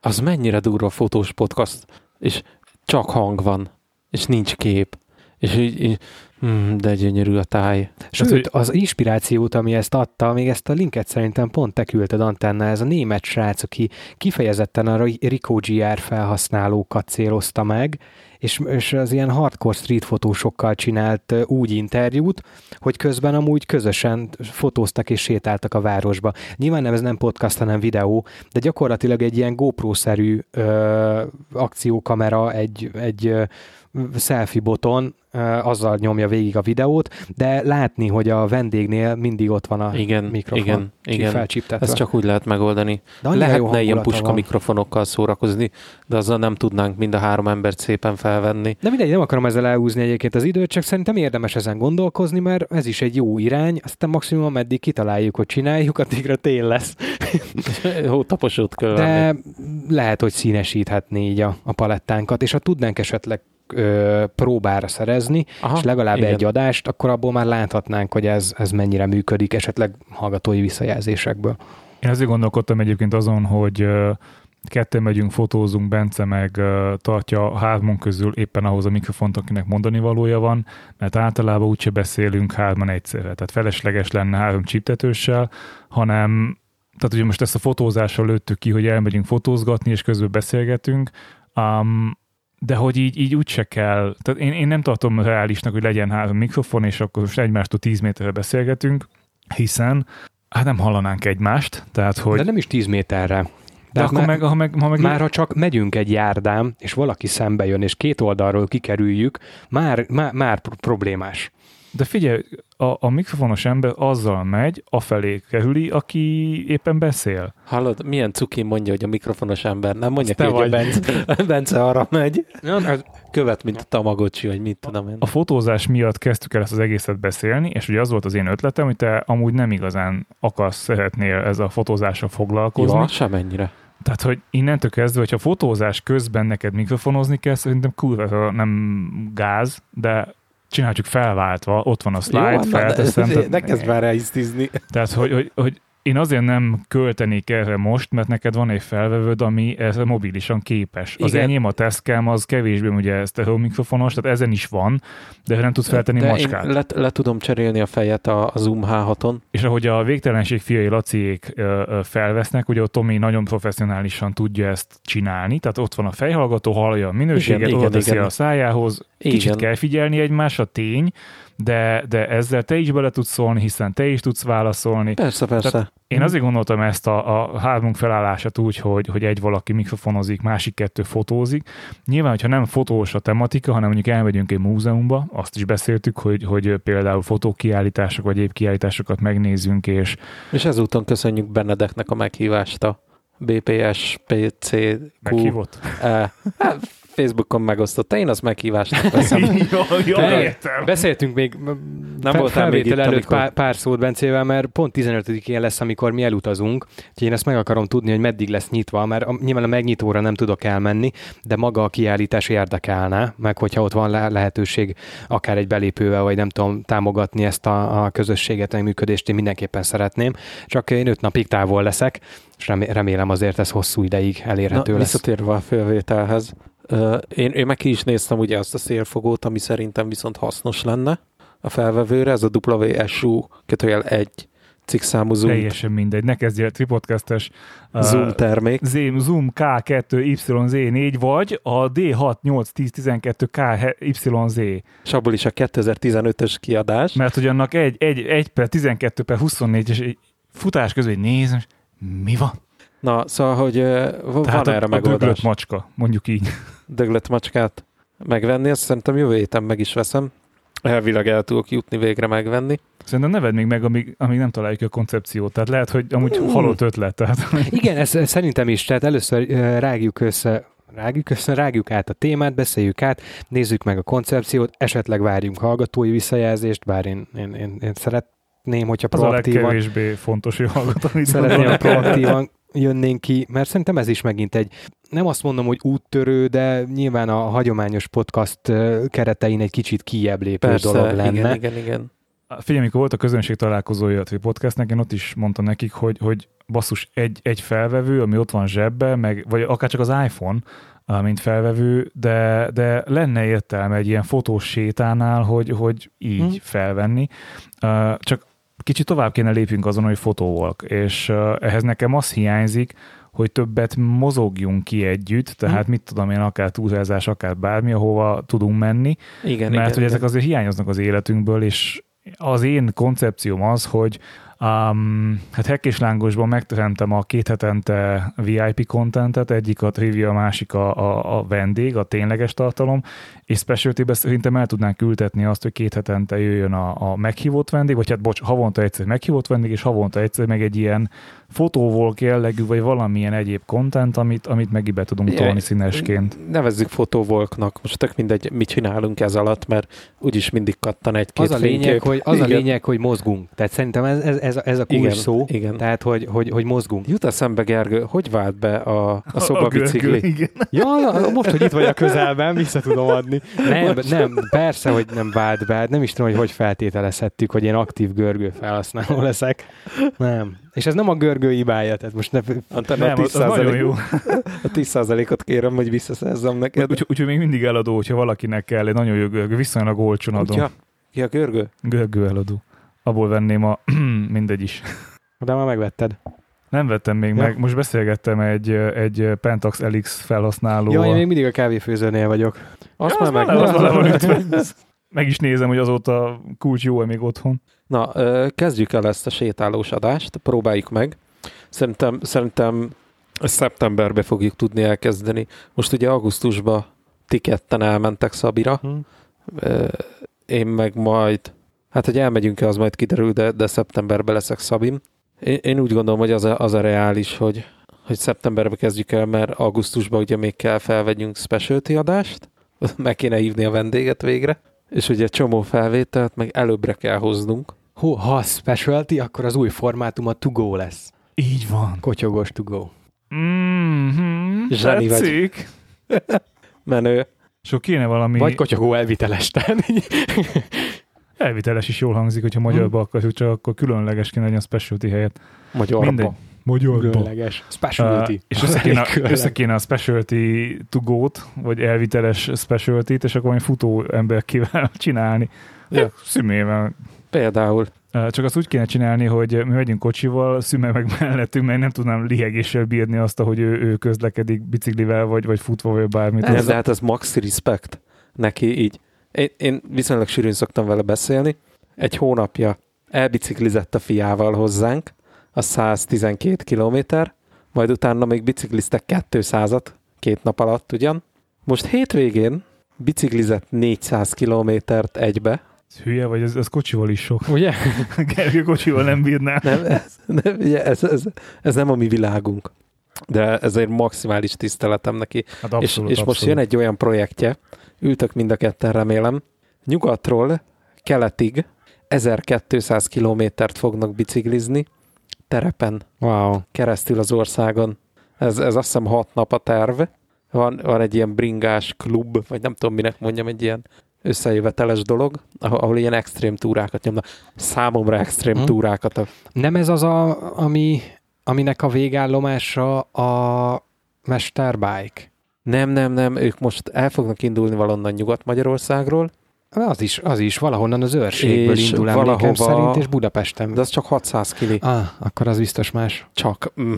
az mennyire durva fotós podcast, és csak hang van, és nincs kép, és így, így hmm, de gyönyörű a táj. Sőt, hogy- az inspirációt, ami ezt adta, még ezt a linket szerintem pont te küldted Antenna, ez a német srác, aki kifejezetten a Rico GR felhasználókat célozta meg, és, és az ilyen hardcore street fotósokkal csinált úgy interjút, hogy közben amúgy közösen fotóztak és sétáltak a városba. Nyilván nem ez nem podcast, hanem videó, de gyakorlatilag egy ilyen GoPro-szerű ö, akciókamera, egy, egy ö, selfie boton, azzal nyomja végig a videót, de látni, hogy a vendégnél mindig ott van a Igen, mikrofon. igen, igen. Ezt csak úgy lehet megoldani. De Lehetne ilyen puska van. mikrofonokkal szórakozni, de azzal nem tudnánk mind a három embert szépen felvenni. De mindegy, nem akarom ezzel elhúzni egyébként az időt, csak szerintem érdemes ezen gondolkozni, mert ez is egy jó irány, aztán maximum ameddig kitaláljuk, hogy csináljuk, addigra tél lesz. Hó, taposót kell. De lehet, hogy színesíthetné így a, a palettánkat, és ha tudnánk esetleg ö, próbára szerezni, Aha, és legalább igen. egy adást, akkor abból már láthatnánk, hogy ez, ez mennyire működik, esetleg hallgatói visszajelzésekből. Én azért gondolkodtam egyébként azon, hogy ketten megyünk, fotózunk, Bence meg tartja a hármon közül éppen ahhoz a mikrofont, akinek mondani valója van, mert általában úgyse beszélünk hárman egyszerre. Tehát felesleges lenne három csiptetőssel, hanem tehát ugye most ezt a fotózással lőttük ki, hogy elmegyünk fotózgatni, és közben beszélgetünk, um, de hogy így, így úgyse kell. Tehát én, én nem tartom reálisnak, hogy legyen három mikrofon, és akkor most egymástól 10 méterre beszélgetünk, hiszen hát nem hallanánk egymást, tehát hogy... De nem is 10 méterre. de Tehát akkor már- meg, ha meg, ha meg Már ha csak megyünk egy járdán, és valaki szembe jön, és két oldalról kikerüljük, már, már, már pro- problémás. De figyelj, a, a mikrofonos ember azzal megy, afelé kerüli, aki éppen beszél. Hallod, milyen cuki mondja, hogy a mikrofonos ember nem mondja ki, hogy. Bence, Bence arra megy. Ja, ez, Követ, mint a Tamagocsi, vagy mit tudom én. A fotózás miatt kezdtük el ezt az egészet beszélni, és ugye az volt az én ötletem, hogy te amúgy nem igazán akarsz, szeretnél ez a fotózással foglalkozni. Ja, semennyire. Tehát, hogy innentől kezdve, hogyha fotózás közben neked mikrofonozni kell, szerintem kurva nem gáz, de csináljuk felváltva, ott van a slide, Jó, felteszem. tehát- ne kezd már reisztizni. Tehát, hogy, hogy, hogy én azért nem költenék erre most, mert neked van egy felvevőd, ami ezzel mobilisan képes. Az Igen. enyém a Testcam az kevésbé ugye stereo mikrofonos, tehát ezen is van, de nem tudsz feltenni De macskát. én le, le, tudom cserélni a fejet a, a Zoom H6-on. És ahogy a végtelenség fiai Laciék ö, ö, felvesznek, ugye a Tomi nagyon professzionálisan tudja ezt csinálni, tehát ott van a fejhallgató, hallja a minőséget, Igen, oda igen, a szájához, kicsit Igen. kell figyelni egymásra, tény, de, de ezzel te is bele tudsz szólni, hiszen te is tudsz válaszolni. Persze, persze. Tehát Én azért gondoltam ezt a, a hármunk felállását úgy, hogy, hogy egy valaki mikrofonozik, másik kettő fotózik. Nyilván, hogyha nem fotós a tematika, hanem mondjuk elmegyünk egy múzeumba, azt is beszéltük, hogy, hogy például fotókiállítások vagy egyéb kiállításokat megnézzünk, és És ezúton köszönjük Benedeknek a meghívást a BPS PC meghívott. E. Facebookon megosztotta, én az meghívásnak veszem. jó, jó, Te- értem. Beszéltünk még Nem fel, voltál még felvétel itt, előtt amikor- pár, pár szót Bencével, mert pont 15-én lesz, amikor mi elutazunk, úgyhogy én ezt meg akarom tudni, hogy meddig lesz nyitva, mert a, nyilván a megnyitóra nem tudok elmenni, de maga a kiállítás érdekelne, meg hogyha ott van le- lehetőség akár egy belépővel, vagy nem tudom, támogatni ezt a, a közösséget, a működést, én mindenképpen szeretném. Csak én öt napig távol leszek, és remé- remélem azért ez hosszú ideig elérhető Na, lesz. visszatérve a felvételhez, ö, én, én meg ki is néztem ugye azt a szélfogót, ami szerintem viszont hasznos lenne a felvevőre, ez a WSU 1 cikkszámú Zoom, Teljesen mindegy. Ne kezdjél tripodcastes uh, Zoom termék. Z- Zoom K2YZ4, vagy a D6-8-10-12 KYZ. és abból is a 2015-ös kiadás. Mert hogy annak egy, egy, egy per 12 per 24, és egy futás közben nézem, és mi van? Na, szóval, hogy ö, van Tehát erre a, a megoldás. macska, mondjuk így. Döglött macskát megvenni, azt szerintem jövő héten meg is veszem. Elvileg el tudok jutni végre megvenni. Szerintem ne vedd még meg, amíg, amíg nem találjuk a koncepciót. Tehát lehet, hogy amúgy Mm. halott ötlet. Tehát, Igen, ez, ez szerintem is, tehát először rágjuk össze rágjuk össze, rágjuk át a témát, beszéljük át, nézzük meg a koncepciót, esetleg várjunk hallgatói visszajelzést, bár én, én, én, én szeretném, hogyha az a proaktívan, legkevésbé fontos, hogy hallgatom. szeretném, ha proaktívan jönnénk ki, mert szerintem ez is megint egy, nem azt mondom, hogy úttörő, de nyilván a hagyományos podcast keretein egy kicsit kijebb lépő Persze, dolog lenne. igen, igen, igen. Figyelj, amikor volt a közönség találkozója a podcastnek, én ott is mondtam nekik, hogy, hogy basszus, egy, egy felvevő, ami ott van zsebbe, meg, vagy akár csak az iPhone, mint felvevő, de, de lenne értelme egy ilyen fotós sétánál, hogy, hogy így Hm. hmm. felvenni. Csak kicsit tovább kéne lépjünk azon, hogy fotóvolk, és ehhez nekem az hiányzik, hogy többet mozogjunk ki együtt, tehát Hm. mit tudom én, akár túlzás, akár bármi, ahova tudunk menni, Igen, mert igen, hogy ezek igen. azért hiányoznak az életünkből, és az én koncepcióm az, hogy um, hát Hack és Lángosban megteremtem a két hetente VIP contentet, egyik a trivia, a másik a, a, a vendég, a tényleges tartalom, és specialty szerintem el tudnánk ültetni azt, hogy két hetente jöjjön a, a meghívott vendég, vagy hát bocs, havonta egyszer meghívott vendég, és havonta egyszer meg egy ilyen fotóvolk jellegű, vagy valamilyen egyéb content, amit, amit meg be tudunk tolni színesként. Nevezzük fotóvolknak, most tök mindegy, mit csinálunk ez alatt, mert úgyis mindig kattan egy-két Az a, lényeg, fénykép. hogy, az a Igen. lényeg, hogy mozgunk. Tehát szerintem ez, ez, ez, a- ez a kulcs Igen, szó. igen. Tehát, hogy, hogy, hogy mozgunk. Jut eszembe, Gergő, hogy vált be a, a görgő, szobabicikli? igen. Ja, most, hogy itt vagy a közelben, vissza tudom adni. Nem, nem, persze, hogy nem vált be. Hát Nem is tudom, hogy hogy feltételezhettük, hogy én aktív görgő felhasználó leszek. Nem. És ez nem a görgő hibája, tehát most ne... Antal, Nem, a az, az nagyon jó. 10 a 10%-ot kérem, hogy visszaszerzem neked. Úgyhogy úgy, még mindig eladó, hogyha valakinek kell, egy nagyon jó görgő, viszonylag olcsón adom. Ja, ja, Görgő? Görgő eladó. Abból venném a mindegy is. De már megvetted. Nem vettem még Ja. meg, most beszélgettem egy, egy Pentax Jó, felhasználóval. én még mindig a kávéfőzőnél vagyok. Azt Ja, már az meg. az le van ütve. Meg is nézem, hogy azóta kulcs jó-e még otthon. Na, kezdjük el ezt a sétálós adást, próbáljuk meg. Szerintem, szerintem szeptemberbe fogjuk tudni elkezdeni. Most ugye augusztusban ti ketten elmentek Szabira, Hm. Ö, én meg majd, hát hogy elmegyünk-e, az majd kiderül, de, de szeptemberben leszek Szabin. Én, én úgy gondolom, hogy az a, az a reális, hogy, hogy szeptemberbe kezdjük el, mert augusztusban ugye még kell felvegyünk specialty adást, meg kéne hívni a vendéget végre, és ugye csomó felvételt, meg előbbre kell hoznunk. Hú, ha specialty, akkor az új formátum a to go lesz. Így van. Kotyogos to go. Mm-hmm, Zseni vagy. Menő. És kéne valami... Vagy kotyogó elviteles. Elviteles is jól hangzik, hogyha magyarba akarjuk, csak akkor különleges kéne legyen a specialty helyett. Magyarba. Mindegy. Magyarba. Különleges. Specialty. Uh, és össze kéne, össze kéne a specialty to go-t, vagy elviteles specialty-t, és akkor egy futó ember kivel csinálni. Ja. Szümével. Például. Uh, Csak azt úgy kéne csinálni, hogy mi megyünk kocsival, szüme meg mellettünk, mert nem tudnám lihegéssel bírni azt, hogy ő, ő közlekedik biciklivel, vagy, vagy futva, vagy bármit. Ez, de hát ez maxi respect neki így. Én, én viszonylag sűrűn szoktam vele beszélni. Egy hónapja elbiciklizett a fiával hozzánk, a 112 kilométer, majd utána még bicikliztek 200-at két nap alatt ugyan. Most hétvégén biciklizett 400 kilométert egybe. Ez hülye, vagy ez, ez kocsival is sok. Ugye? Gergő kocsival nem bírná. Nem, ez, nem, ugye, ez, ez, ez nem a mi világunk. De ezért maximális tiszteletem neki. Hát és, abszolút, és most abszolút. jön egy olyan projektje, ültök mind a ketten remélem, nyugatról keletig 1200 kilométert fognak biciklizni, terepen Wow. keresztül az országon. Ez, ez azt hiszem hat nap a terv. Van, van egy ilyen bringás klub, vagy nem tudom minek mondjam, egy ilyen összejöveteles dolog, ahol, ilyen extrém túrákat nyomnak. Számomra extrém Hm. túrákat. A, Nem ez az, a, ami, aminek a végállomása a Mesterbike? Nem, nem, nem, ők most el fognak indulni valonnan Nyugat-Magyarországról, Az is, az is valahonnan az őrségből És indul valahova- szerint, és Budapesten. de az csak 600 kili. Ah, akkor az biztos más. Csak. Mm.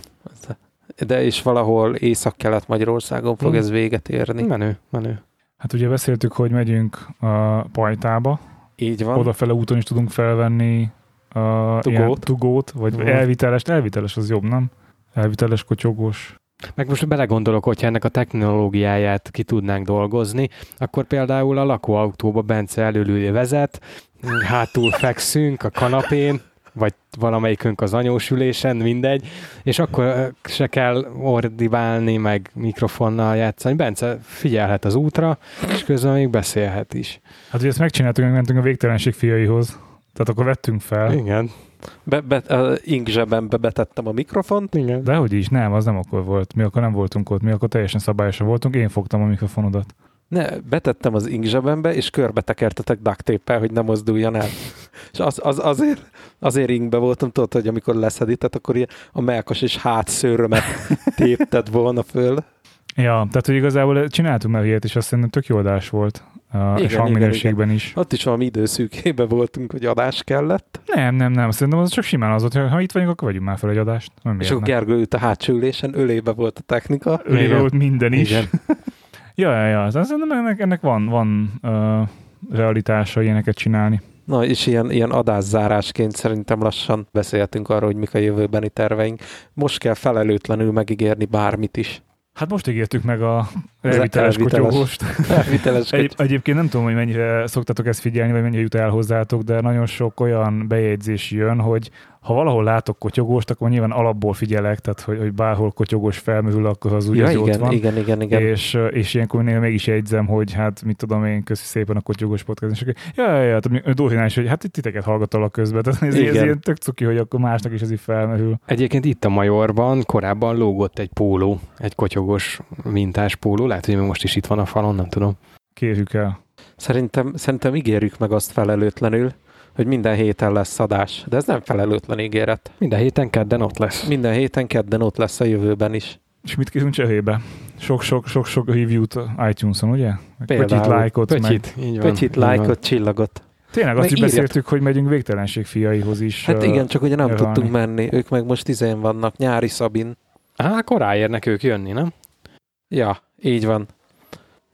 De és valahol észak-kelet-Magyarországon fog Mm. ez véget érni. Menő, menő. Hát ugye beszéltük, hogy megyünk a Pajtába, Így van. odafele úton is tudunk felvenni a Tugót. tugót, vagy Mhm. elviteles, elviteles az jobb, nem? Elviteles kocsogós. Meg most belegondolok, hogyha ennek a technológiáját ki tudnánk dolgozni, akkor például a lakóautóba Bence előlő vezet, hátul fekszünk a kanapén, vagy valamelyikünk az anyósülésen, mindegy, és akkor se kell ordibálni, meg mikrofonnal játszani. Bence figyelhet az útra, és közben még beszélhet is. Hát ugye ezt megcsináltuk, hogy mentünk a végtelenség fiaihoz. Tehát akkor vettünk fel. Igen, Be, be, a ink zsebembe betettem a mikrofont, igen. De hogy is, nem, az nem akkor volt. Mi akkor nem voltunk ott, mi akkor teljesen szabályosan voltunk, én fogtam a mikrofonodat. ne, betettem az ink zsebembe, és körbe tekertetek duct hogy ne mozduljon el. És az, az, azért, azért inkbe voltam, tudod, hogy amikor leszedített, akkor ilyen a melkas és hátszőrömet tépted volna föl. Ja, tehát hogy igazából csináltunk már ilyet, és azt szerintem tök jó adás volt. Uh, Igen, és hangminőségben is. Ott is valami időszűkébe voltunk, hogy adás kellett. Nem, nem, nem, szerintem az csak simán az volt, hogy ha itt vagyunk, akkor vegyünk már fel egy adást. Nem És akkor Gergő ült a hátsó ülésen, ölébe volt a technika. Ölébe Igen. volt minden is. Igen. Ja, ja, ja. Szerintem ennek, ennek van, van uh, realitása ilyeneket csinálni. Na, és ilyen, ilyen adászárásként szerintem lassan beszéltünk arról, hogy mik a jövőbeni terveink. Most kell felelőtlenül megígérni bármit is. Hát most ígértük meg a elviteles kotyogóst. Elviteles Egy, egyébként nem tudom, hogy mennyire szoktatok ezt figyelni, vagy mennyire jut el hozzátok, de nagyon sok olyan bejegyzés jön, hogy ha valahol látok kotyogóst, akkor nyilván alapból figyelek, tehát hogy, hogy bárhol kotyogós felmerül, akkor az úgy ja, az ott igen, van. igen, igen, igen. És, és ilyenkor néha mégis jegyzem, hogy hát mit tudom én, köszi szépen a kotyogós podcast. És akkor, ja, ja, ja, tehát Dórinál is, hogy hát itt titeket hallgatalak közben. Tehát ez, ez Igen. ilyen tök cuki, hogy akkor másnak is ez így felmerül. Egyébként itt a Majorban korábban lógott egy póló, egy kotyogos mintás póló, lehet, hogy még most is itt van a falon, nem tudom. Kérjük el. Szerintem, szerintem ígérjük meg azt felelőtlenül, hogy minden héten lesz adás. De ez nem felelőtlen ígéret. Minden héten kedden ott lesz. Minden héten kedden ott lesz a jövőben is. És mit kérünk cserébe? Sok-sok, sok-sok review-t iTunes-on, ugye? Meg Például. Pötyit, lájkot, meg Pötyit, így van. Pötyit, lájkot, csillagot. Tényleg Meg azt is beszéltük, hogy megyünk végtelenség fiaihoz is. Hát igen, csak ugye nem nyaralni. tudtunk menni. Ők meg most izén vannak. Nyári Szabin. Á, akkor ráérnek ők jönni, nem? Ja, így van.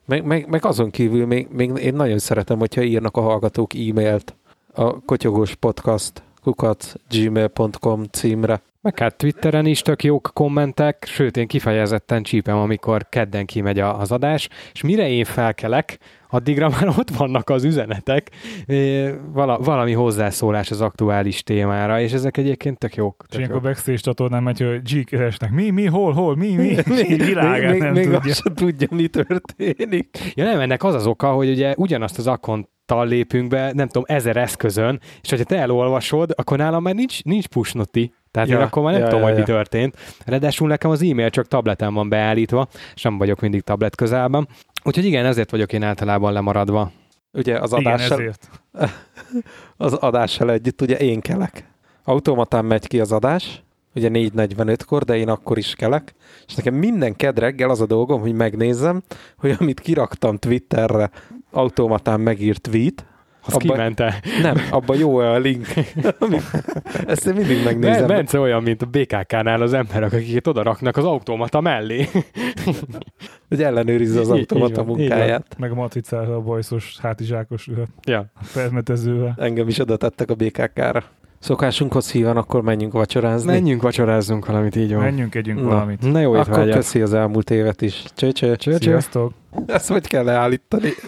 Meg, meg, meg azon kívül még, még én nagyon szeretem, hogyha írnak a hallgatók e-mailt a kotyogós podcast kukat gmail.com címre. Meg hát Twitteren is tök jók kommentek, sőt én kifejezetten csípem, amikor kedden kimegy a- az adás, és mire én felkelek, addigra már ott vannak az üzenetek, vala, valami hozzászólás az aktuális témára, és ezek egyébként tök jók. És Tök ilyenkor jók. backstage csatornán megy, hogy G keresnek. Mi, mi, hol, hol, mi, mi? És így világát még, nem még tudja. sem tudja, mi történik. Ja nem, ennek az az oka, hogy ugye ugyanazt az akkonttal lépünk be, nem tudom, ezer eszközön, és hogyha te elolvasod, akkor nálam már nincs, nincs push noti. Tehát ja, én akkor már nem ja, tudom, ja, hogy mi ja. történt. Ráadásul nekem az e-mail csak tableten van beállítva, és nem vagyok mindig tablet közelben. Úgyhogy igen, ezért vagyok én általában lemaradva. ugye az Igen, adással, ezért. az adással együtt ugye én kelek. Automatán megy ki az adás, ugye 4.45-kor, de én akkor is kelek, és nekem minden ked reggel az a dolgom, hogy megnézzem, hogy amit kiraktam Twitterre, automatán megírt tweet, Az Abba- kimente. nem, abban jó-e a link. Ezt én mindig megnézem. Men- Bence olyan, mint a BKK-nál az emberek, akiket oda raknak az automata mellé. hogy ellenőrizze az Így- így automata van, így Meg munkáját. a matricára a bajszos hátizsákos ja. felmetezővel. Engem is oda tettek a BKK-ra. Szokásunkhoz hívan, akkor menjünk vacsorázni. Menjünk vacsorázzunk valamit, így van. Menjünk, együnk Na. valamit. Na jó Akkor étvágyat. köszi az elmúlt évet is. Cső, cső. Cső, cső. Sziasztok! Ezt hogy kell leállítani?